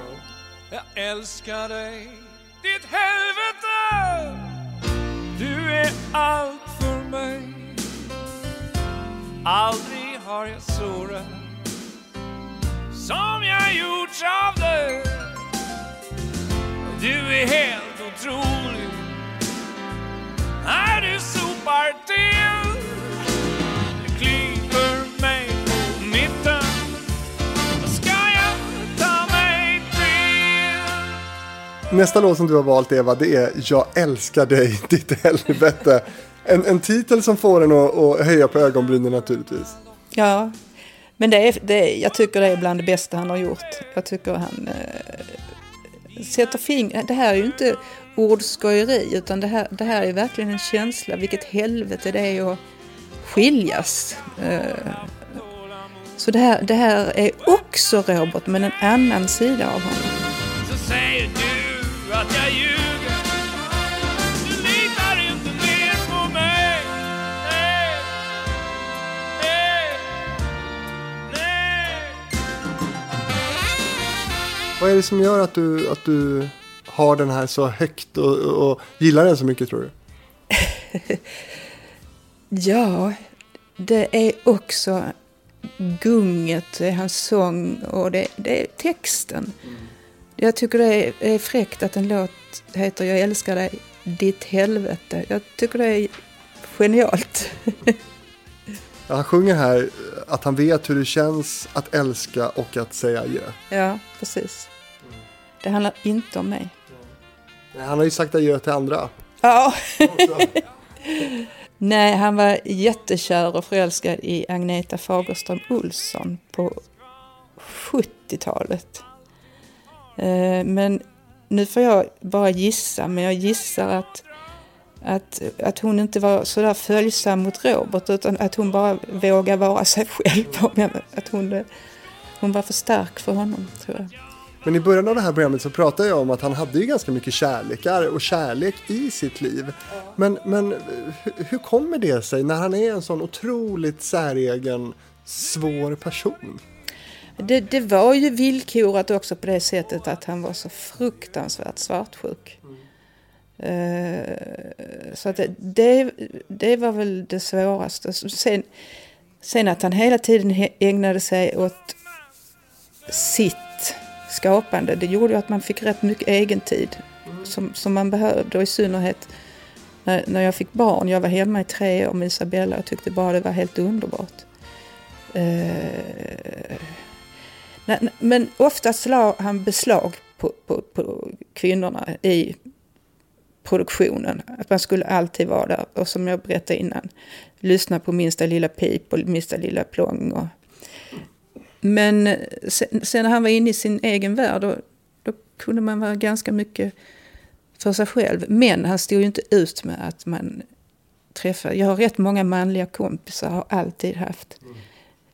Jag älskar dig, ditt helvete. Du är allt för mig. Aldrig har jag sårat som jag gjorts av dig. Du är helt otrolig när du sopar till. Nästa låt som du har valt Eva, det är Jag älskar dig, ditt helvete. En, en titel som får en att, att höja på ögonbrynen naturligtvis. Ja, men det är, det jag tycker det är bland det bästa han har gjort. Jag tycker han äh, sätter fingret... Det här är ju inte ordskojeri utan det här, det här är verkligen en känsla. Vilket helvete det är att skiljas. Äh, så det här, det här är också Robert men en annan sida av honom Vad är det som gör att du, att du har den här så högt och, och gillar den så mycket tror du? ja, det är också gunget, det är hans sång och det, det är texten. Mm. Jag tycker det är, fräckt att en låt heter Jag älskar dig, ditt helvete. Jag tycker det är genialt. Han sjunger här att han vet hur det känns att älska och att säga adjö. Ja, precis. Det handlar inte om mig. Han har ju sagt adjö till andra. Ja. Nej, han var jättekär och förälskad i Agneta Fagerström Olsson på 70-talet. Eh, men nu får jag bara gissa, men jag gissar att, att, att hon inte var så där följsam mot Robert utan att hon bara vågade vara sig själv. Att hon, hon var för stark för honom, tror jag. Men i början av det här programmet så pratade jag om att han hade ju ganska mycket kärlekar och kärlek i sitt liv. Men, men hur kommer det sig när han är en sån otroligt säregen, svår person? Det, det var ju villkorat också på det sättet att han var så fruktansvärt svartsjuk. Mm. Så att det, det, det, var väl det svåraste. Sen, sen att han hela tiden ägnade sig åt sitt skapande. Det gjorde att man fick rätt mycket egen tid som, som man behövde och i synnerhet när, när jag fick barn. Jag var hemma i tre år med Isabella och tyckte bara det var helt underbart. Eh, men oftast la han beslag på, på, på kvinnorna i produktionen. Att man skulle alltid vara där och som jag berättade innan, lyssna på minsta lilla pip och minsta lilla plång. Och, men sen, sen, när han var inne i sin egen värld då, då kunde man vara ganska mycket för sig själv. Men han stod ju inte ut med att man träffade... Jag har rätt många manliga kompisar, har alltid haft. Mm.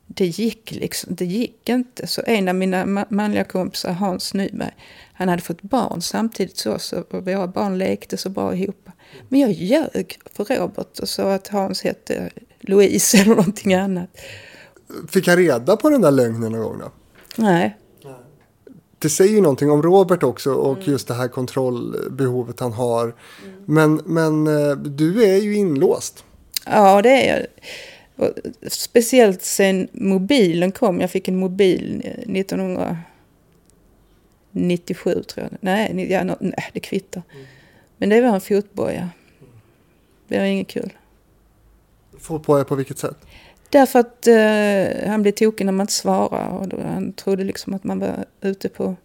Det gick liksom, det gick inte. Så en av mina manliga kompisar, Hans Nyberg, han hade fått barn samtidigt så oss och våra barn lekte så bra ihop. Men jag ljög för Robert och sa att Hans hette Louise eller någonting annat. Fick han reda på den där lögnen någon gång då? Nej. Det säger ju någonting om Robert också och mm. just det här kontrollbehovet han har. Mm. Men, men eh, du är ju inlåst. Ja, det är jag. Och speciellt sen mobilen kom. Jag fick en mobil 1997 tror jag. Nej, ja, nej det kvittar. Mm. Men det var en fotboja. Det var inget kul. Fotboja på vilket sätt? Därför att eh, han blev tokig när man inte svarade. Och då, han trodde liksom att man var ute på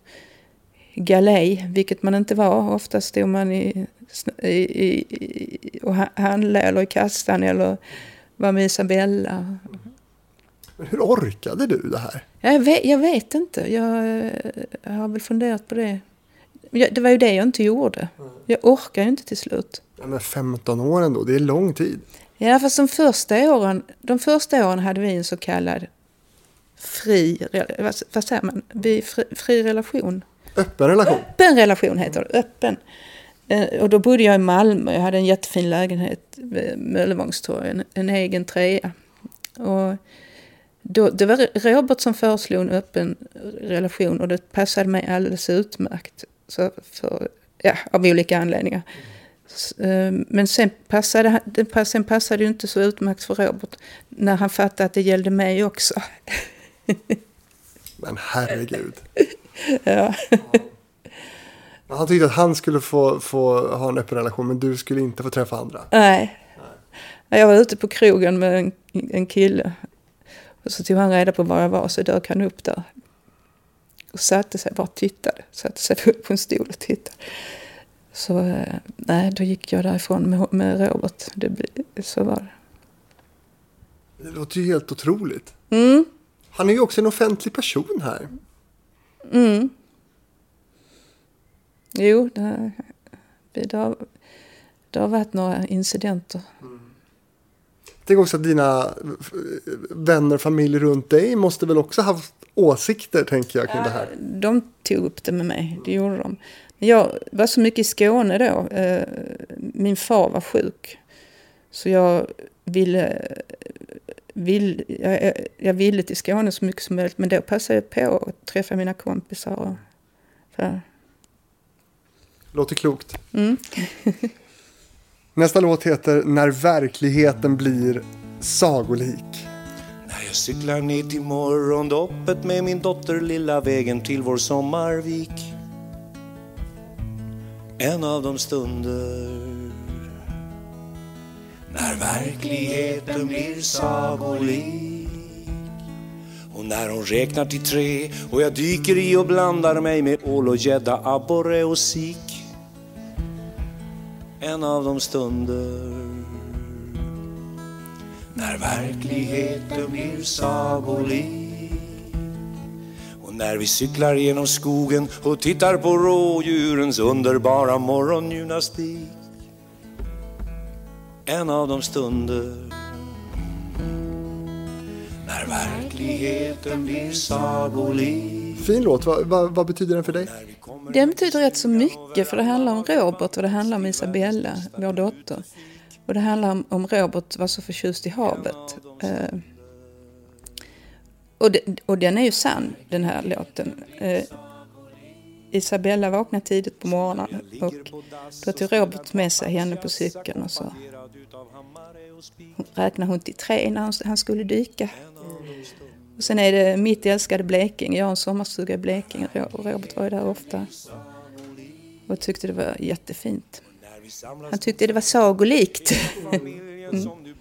galej, vilket man inte var. Ofta stod man i, i, i, och handlade eller i kassan eller var med Isabella. Men hur orkade du det här? Jag vet, jag vet inte. Jag, jag, har väl funderat på det. Det var ju det jag inte gjorde. Jag orkar ju inte till slut. Ja, men 15 år ändå, det är lång tid. Ja, fast de första åren, de första åren hade vi en så kallad fri, vad, säger man, vi, fri, fri relation. Öppen relation? Öppen relation heter det, öppen. Eh, och då bodde jag i Malmö, jag hade en jättefin lägenhet vid Möllevångstorg, en, en egen trea. Och då, det var Robert som föreslog en öppen relation och det passade mig alldeles utmärkt. Så för, ja, av olika anledningar. Eh, men sen passade, sen passade det inte så utmärkt för Robert när han fattade att det gällde mig också. Men herregud. ja. Han tyckte att han skulle få, få ha en öppen relation men du skulle inte få träffa andra. Nej. Nej. Jag var ute på krogen med en, en kille. Och så tog han reda på var jag var så dök han upp där. Och satte sig, bara tittade. Satte sig upp på en stol och tittade. Så eh, nej, då gick jag därifrån med, med Robert. Det, så var det. Det låter ju helt otroligt. Mm. Han är ju också en offentlig person här. Mm. Jo, det, det, har, det har varit några incidenter. Mm. Tänk också att dina vänner och familj runt dig måste väl också haft åsikter tänker jag kring det här. De tog upp det med mig, det gjorde de. Jag var så mycket i Skåne då. Eh, min far var sjuk. Så jag ville, vill, jag, jag ville till Skåne så mycket som möjligt. Men då passade jag på att träffa mina kompisar. Och, för. Låter klokt. Mm. Nästa låt heter När verkligheten blir sagolik. Jag cyklar ner till morgondoppet med min dotter lilla vägen till vår sommarvik. En av de stunder när verkligheten blir sagolik. Och när hon räknar till tre och jag dyker i och blandar mig med ål och gädda, abborre och sik. En av de stunder när verkligheten blir sagolik och när vi cyklar genom skogen och tittar på rådjurens underbara morgongymnastik. En av de stunder. När verkligheten blir sagolik Fin låt, vad, vad, vad betyder den för dig? Den betyder rätt så mycket för det handlar om Robert och det handlar om Isabella, vår dotter. Och det handlar om, om Robert var så förtjust i havet. Eh, och, det, och den är ju sann, den här låten. Eh, Isabella vaknade tidigt på morgonen och då tog Robert med sig henne på cykeln och så räknade hon till tre när han skulle dyka. Och sen är det mitt älskade Blekinge. Jag har en sommarstuga i Blekinge och Robert var ju där ofta. Och tyckte det var jättefint. Han tyckte det var sagolikt. mm.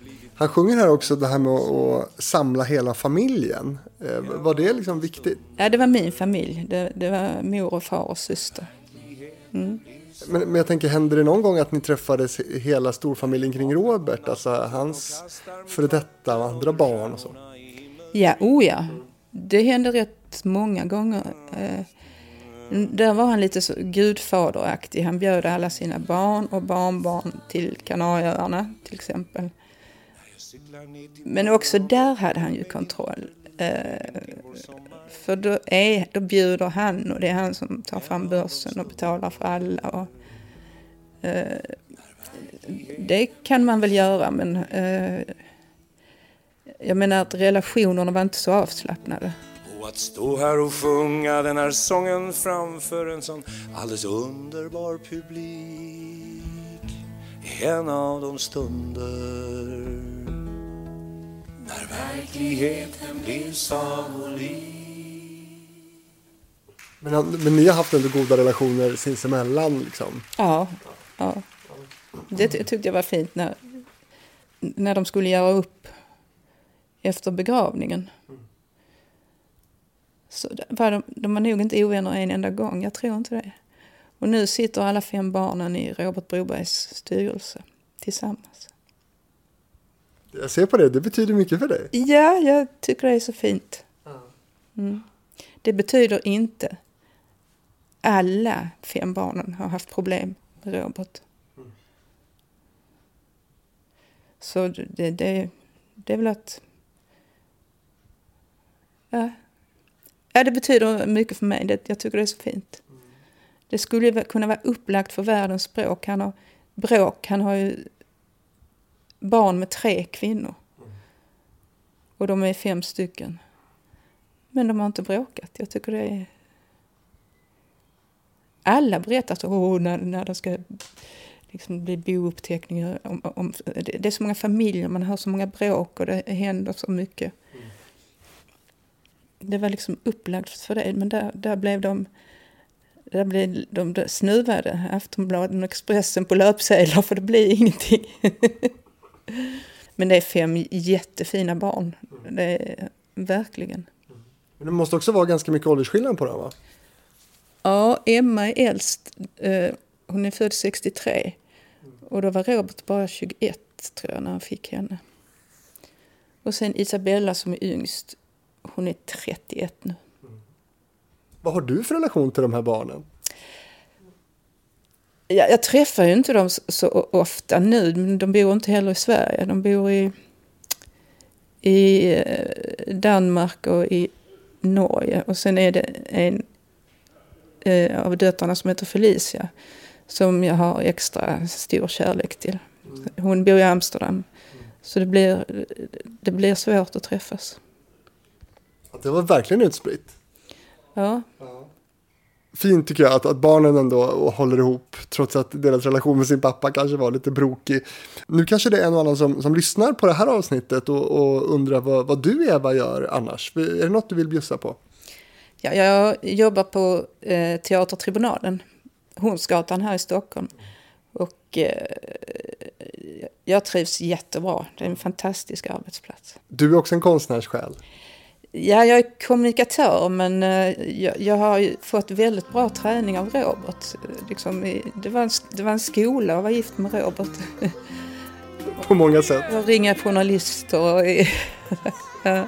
Han sjunger här också det här med att samla hela familjen. Eh, var det liksom viktigt? Ja, det var min familj. Det, det var mor och far och syster. Mm. Men, men, jag tänker, hände det någon gång att ni träffades hela storfamiljen kring Robert? Alltså hans före detta och andra barn och så? Ja, oh ja. Det hände rätt många gånger. Där var han lite så gudfaderaktig. Han bjöd alla sina barn och barnbarn till Kanarieöarna till exempel. Men också där hade han ju kontroll. Eh, för då, är, då bjuder han och det är han som tar fram börsen och betalar för alla. Och, eh, det kan man väl göra men eh, jag menar att relationerna var inte så avslappnade. Och att stå här och sjunga den här sången framför en sån alldeles underbar publik är en av de stunder när verkligheten blir sagolik. Men, men ni har haft ändå goda relationer sinsemellan liksom? Ja, ja. Det tyckte jag var fint när, när de skulle göra upp efter begravningen. Så var de, de var nog inte ovänner en enda gång, jag tror inte det. Och nu sitter alla fem barnen i Robert Brobergs styrelse tillsammans. Jag ser på det, det betyder mycket för dig. Ja, jag tycker det är så fint. Mm. Det betyder inte alla fem barnen har haft problem med Robert. Så det, det, det är väl att Ja ja, det betyder mycket för mig. Det, jag tycker det är så fint. Det skulle kunna vara upplagt för världens språk. Han har, bråk, han har ju barn med tre kvinnor. Och de är fem stycken. Men de har inte bråkat. Jag tycker det är... Alla berättar så, oh, när, när det ska liksom bli bouppteckningar. Om, om, det är så många familjer, man hör så många bråk och det händer så mycket mm det var liksom upplagt för det. Men där, där blev de där blev de, de snuvade Aftonbladet och Expressen på löpsedlar för det blir ingenting. Men det är fem jättefina barn. Det är verkligen. Men det måste också vara ganska mycket åldersskillnad på dem va? Ja, Emma är äldst. Eh, hon är född 63. Och då var Robert bara 21 tror jag när han fick henne. Och sen Isabella som är yngst. Hon är 31 nu. Mm. Vad har du för relation till de här barnen? Jag, jag träffar ju inte dem så, så, ofta nu, men de bor inte heller i Sverige. De bor i, i eh, Danmark och i Norge. Och sen är det en eh, av döttrarna som heter Felicia som jag har extra stor kärlek till. Mm. Hon bor i Amsterdam. Så det blir, det blir svårt att träffas. Det var verkligen utspritt. Ja. Fint tycker jag att, att barnen ändå håller ihop trots att deras relation med sin pappa kanske var lite brokig. Nu kanske det är en och annan som, som lyssnar på det här avsnittet och, och undrar vad, vad du Eva gör annars. Är det något du vill bjussa på? Ja, jag jobbar på eh, Teatertribunalen, Hornsgatan här i Stockholm. Och eh, jag trivs jättebra. Det är en fantastisk arbetsplats. Du är också en konstnärssjäl. Ja, jag är kommunikatör men eh, jag, jag har ju fått väldigt bra träning av Robert. Liksom, det, var en, det var en skola att vara gift med Robert. På många sätt. Och ringa journalister och... ja.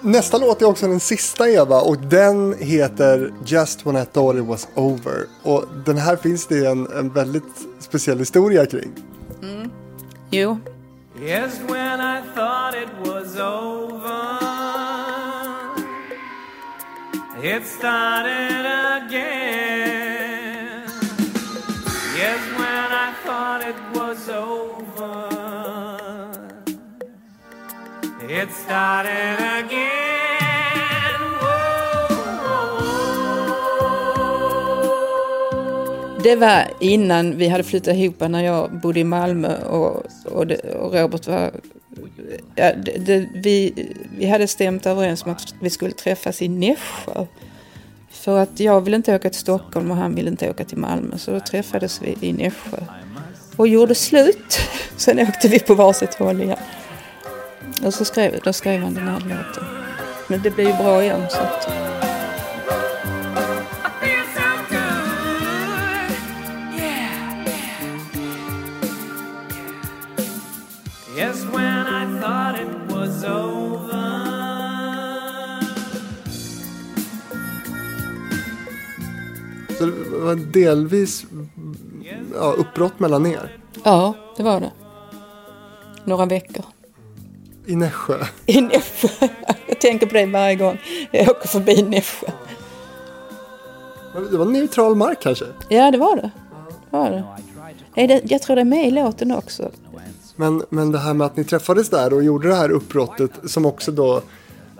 Nästa låt är också den sista Eva och den heter Just when I thought it was over. Och den här finns det en, en väldigt speciell historia kring. Jo, Just when I thought it was over, it started again. Yes, when I thought it was over, it started again. Det var innan vi hade flyttat ihop när jag bodde i Malmö och, och, det, och Robert var... Ja, det, det, vi, vi hade stämt överens om att vi skulle träffas i Nässjö. För att jag ville inte åka till Stockholm och han ville inte åka till Malmö. Så då träffades vi i Nässjö. Och gjorde slut. Sen åkte vi på varsitt håll igen. Och så skrev, då skrev han den här låten. Men det blev ju bra igen. Så att, Så det var delvis ja, uppbrott mellan er ja, det var det. Några veckor. i Nässjö. I Nässjö. Jag tänker på det varje gång jag åker förbi Nässjö. Det var neutral mark kanske. Ja, det var det. det, var det. Jag tror det är med i låten också. Men, men det här med att ni träffades där och gjorde det här uppbrottet som också då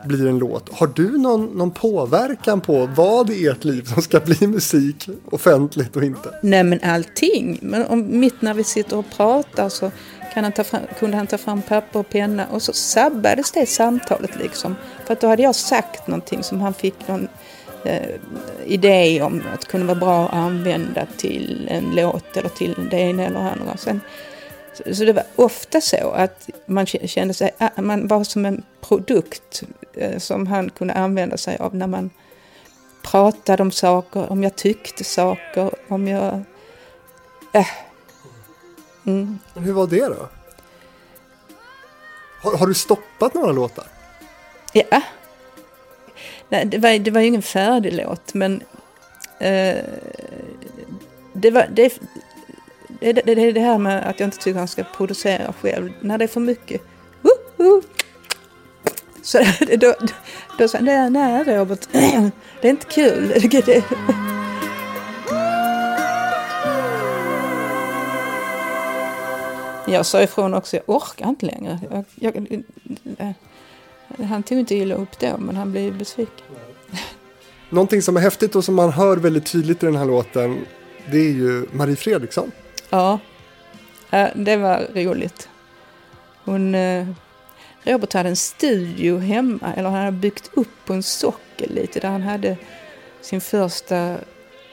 blir en låt. Har du någon, någon påverkan på vad i ert liv som ska bli musik offentligt och inte? Nej, men allting. Men om, mitt när vi sitter och pratar så kan han ta fram, kunde han ta fram papper och penna och så sabbades det samtalet liksom. För att då hade jag sagt någonting som han fick någon eh, idé om att kunde vara bra att använda till en låt eller till det ena eller andra. Sen, så, det var ofta så att man kände sig, ah, man var som en produkt som han kunde använda sig av när man pratade om saker, om jag tyckte saker, om jag... Äh. Mm. Men hur var det då? Har, har du stoppat några låtar? Ja. Nej, det var, det var ju ingen färdig låt, men eh, det, var, det, det, det, det är det här med att jag inte tycker han ska producera själv. När det är för mycket uh, uh, så då, då, då sa han, "Nej, nej Robert, det är inte kul. Jag sa ifrån också, jag orkar inte längre. Jag, jag, han tog inte illa upp då, men han blev besviken. Någonting som är häftigt och som man hör väldigt tydligt i den här låten det är ju Marie Fredriksson. Ja, Ja, det var roligt. Hon, eh, Robert hade en studio hemma, eller han hade byggt upp på en sockel lite, där han hade sin första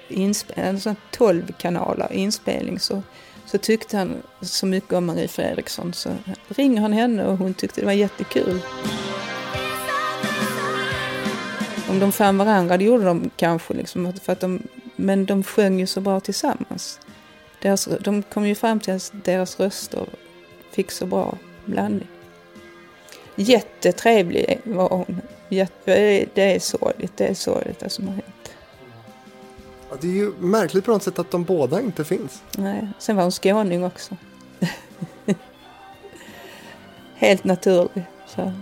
inspelning, en sån 12 kanaler inspelning. Så, så tyckte han så mycket om Marie Fredriksson så ringer han henne och hon tyckte det var jättekul. Om de fann varandra, det gjorde de kanske, liksom, för att de, men de sjöng ju så bra tillsammans. Deras, de kom ju fram till att deras röster fick så bra blandning. Jättetrevlig var hon. Jätte, det är sorgligt, det är sorgligt det som har hänt. Ja, det är ju märkligt på något sätt att de båda inte finns. Nej. Sen var hon skåning också. Helt naturlig. Så.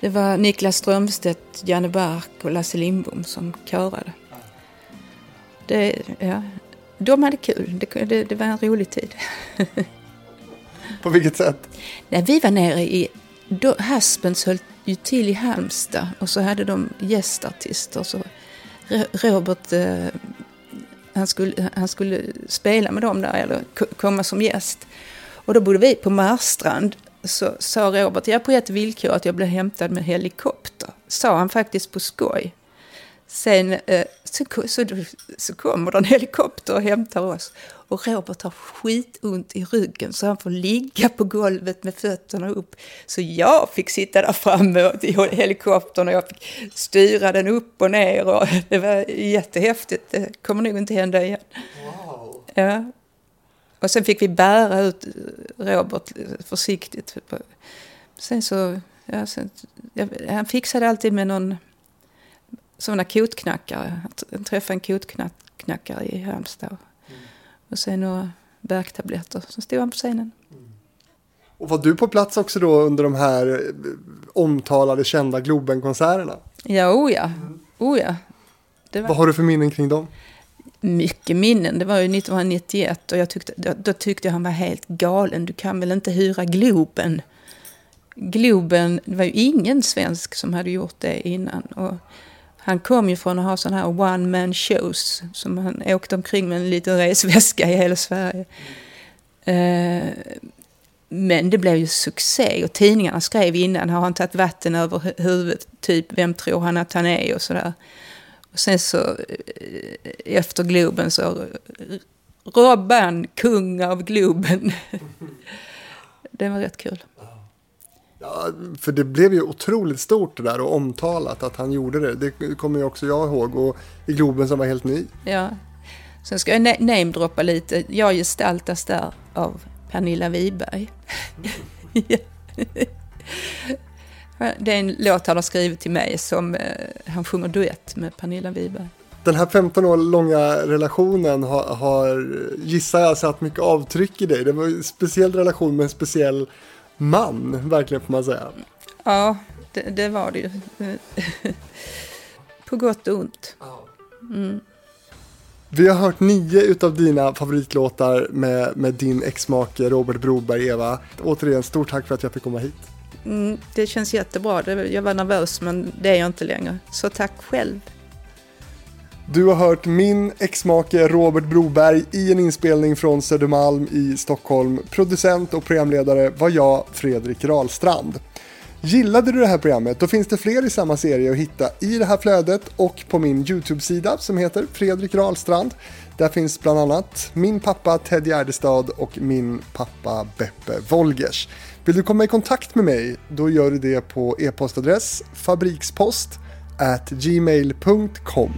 Det var Niklas Strömstedt, Janne Bark och Lasse Lindbom som körade. Det, ja, de hade kul. Det, det, det var en rolig tid. På vilket sätt? Nej, vi var nere i... Då, Haspens höll ju till i Halmstad och så hade de gästartister. Så Robert, eh, han, skulle, han skulle spela med dem där, eller komma som gäst. Och då bodde vi på Marstrand. Så sa Robert, jag på ett villkor att jag blev hämtad med helikopter. Sa han faktiskt på skoj. Sen eh, så, så, så kommer det en helikopter och hämtar oss. Och Robert har skitont i ryggen så han får ligga på golvet med fötterna upp. Så jag fick sitta där framme i helikoptern och jag fick styra den upp och ner. Och det var jättehäftigt. Det kommer nog inte hända igen. Wow. Ja. Och sen fick vi bära ut Robert försiktigt. Sen så, ja, sen, han fixade alltid med någon sådana kotknackare. Han träffade en kotknackare i Halmstad. Mm. Och sen några värktabletter. Så stod han på scenen. Mm. Och var du på plats också då under de här eh, omtalade kända Globenkonserterna? Ja, o ja. Mm. Oh, ja. Var... Vad har du för minnen kring dem? Mycket minnen. Det var ju 1991 och jag tyckte, då, då tyckte jag han var helt galen. Du kan väl inte hyra Globen? Globen, det var ju ingen svensk som hade gjort det innan. Och han kom ju från att ha sådana här one man shows. Som han åkte omkring med en liten resväska i hela Sverige. Eh, men det blev ju succé och tidningarna skrev innan, har han tagit vatten över huvudet? Typ, vem tror han att han är? Och sådär. Och sen så eh, efter Globen så Robban, kung av Globen. det var rätt kul. Ja, för det blev ju otroligt stort det där och omtalat att han gjorde det. Det kommer ju också jag ihåg och i Globen som var helt ny. Ja. Sen ska jag namedroppa lite. Jag gestaltas där av Pernilla Wiberg. det är en låt han har skrivit till mig som eh, han sjunger duett med Pernilla Wiberg. Den här 15 år långa relationen har, har gissar jag satt mycket avtryck i dig. Det var en speciell relation med en speciell man, verkligen får man säga. Ja, det, det var det ju. På gott och ont. Mm. Vi har hört nio utav dina favoritlåtar med, med din exmake Robert Broberg, Eva. Återigen, stort tack för att jag fick komma hit. Mm, det känns jättebra. Jag var nervös, men det är jag inte längre. Så tack själv. Du har hört min exmake Robert Broberg i en inspelning från Södermalm i Stockholm. Producent och programledare var jag, Fredrik Rahlstrand. Gillade du det här programmet? Då finns det fler i samma serie att hitta i det här flödet och på min YouTube-sida som heter Fredrik Rahlstrand. Där finns bland annat min pappa Ted Gärdestad och min pappa Beppe Wolgers. Vill du komma i kontakt med mig? Då gör du det på e-postadress fabrikspost at gmail.com.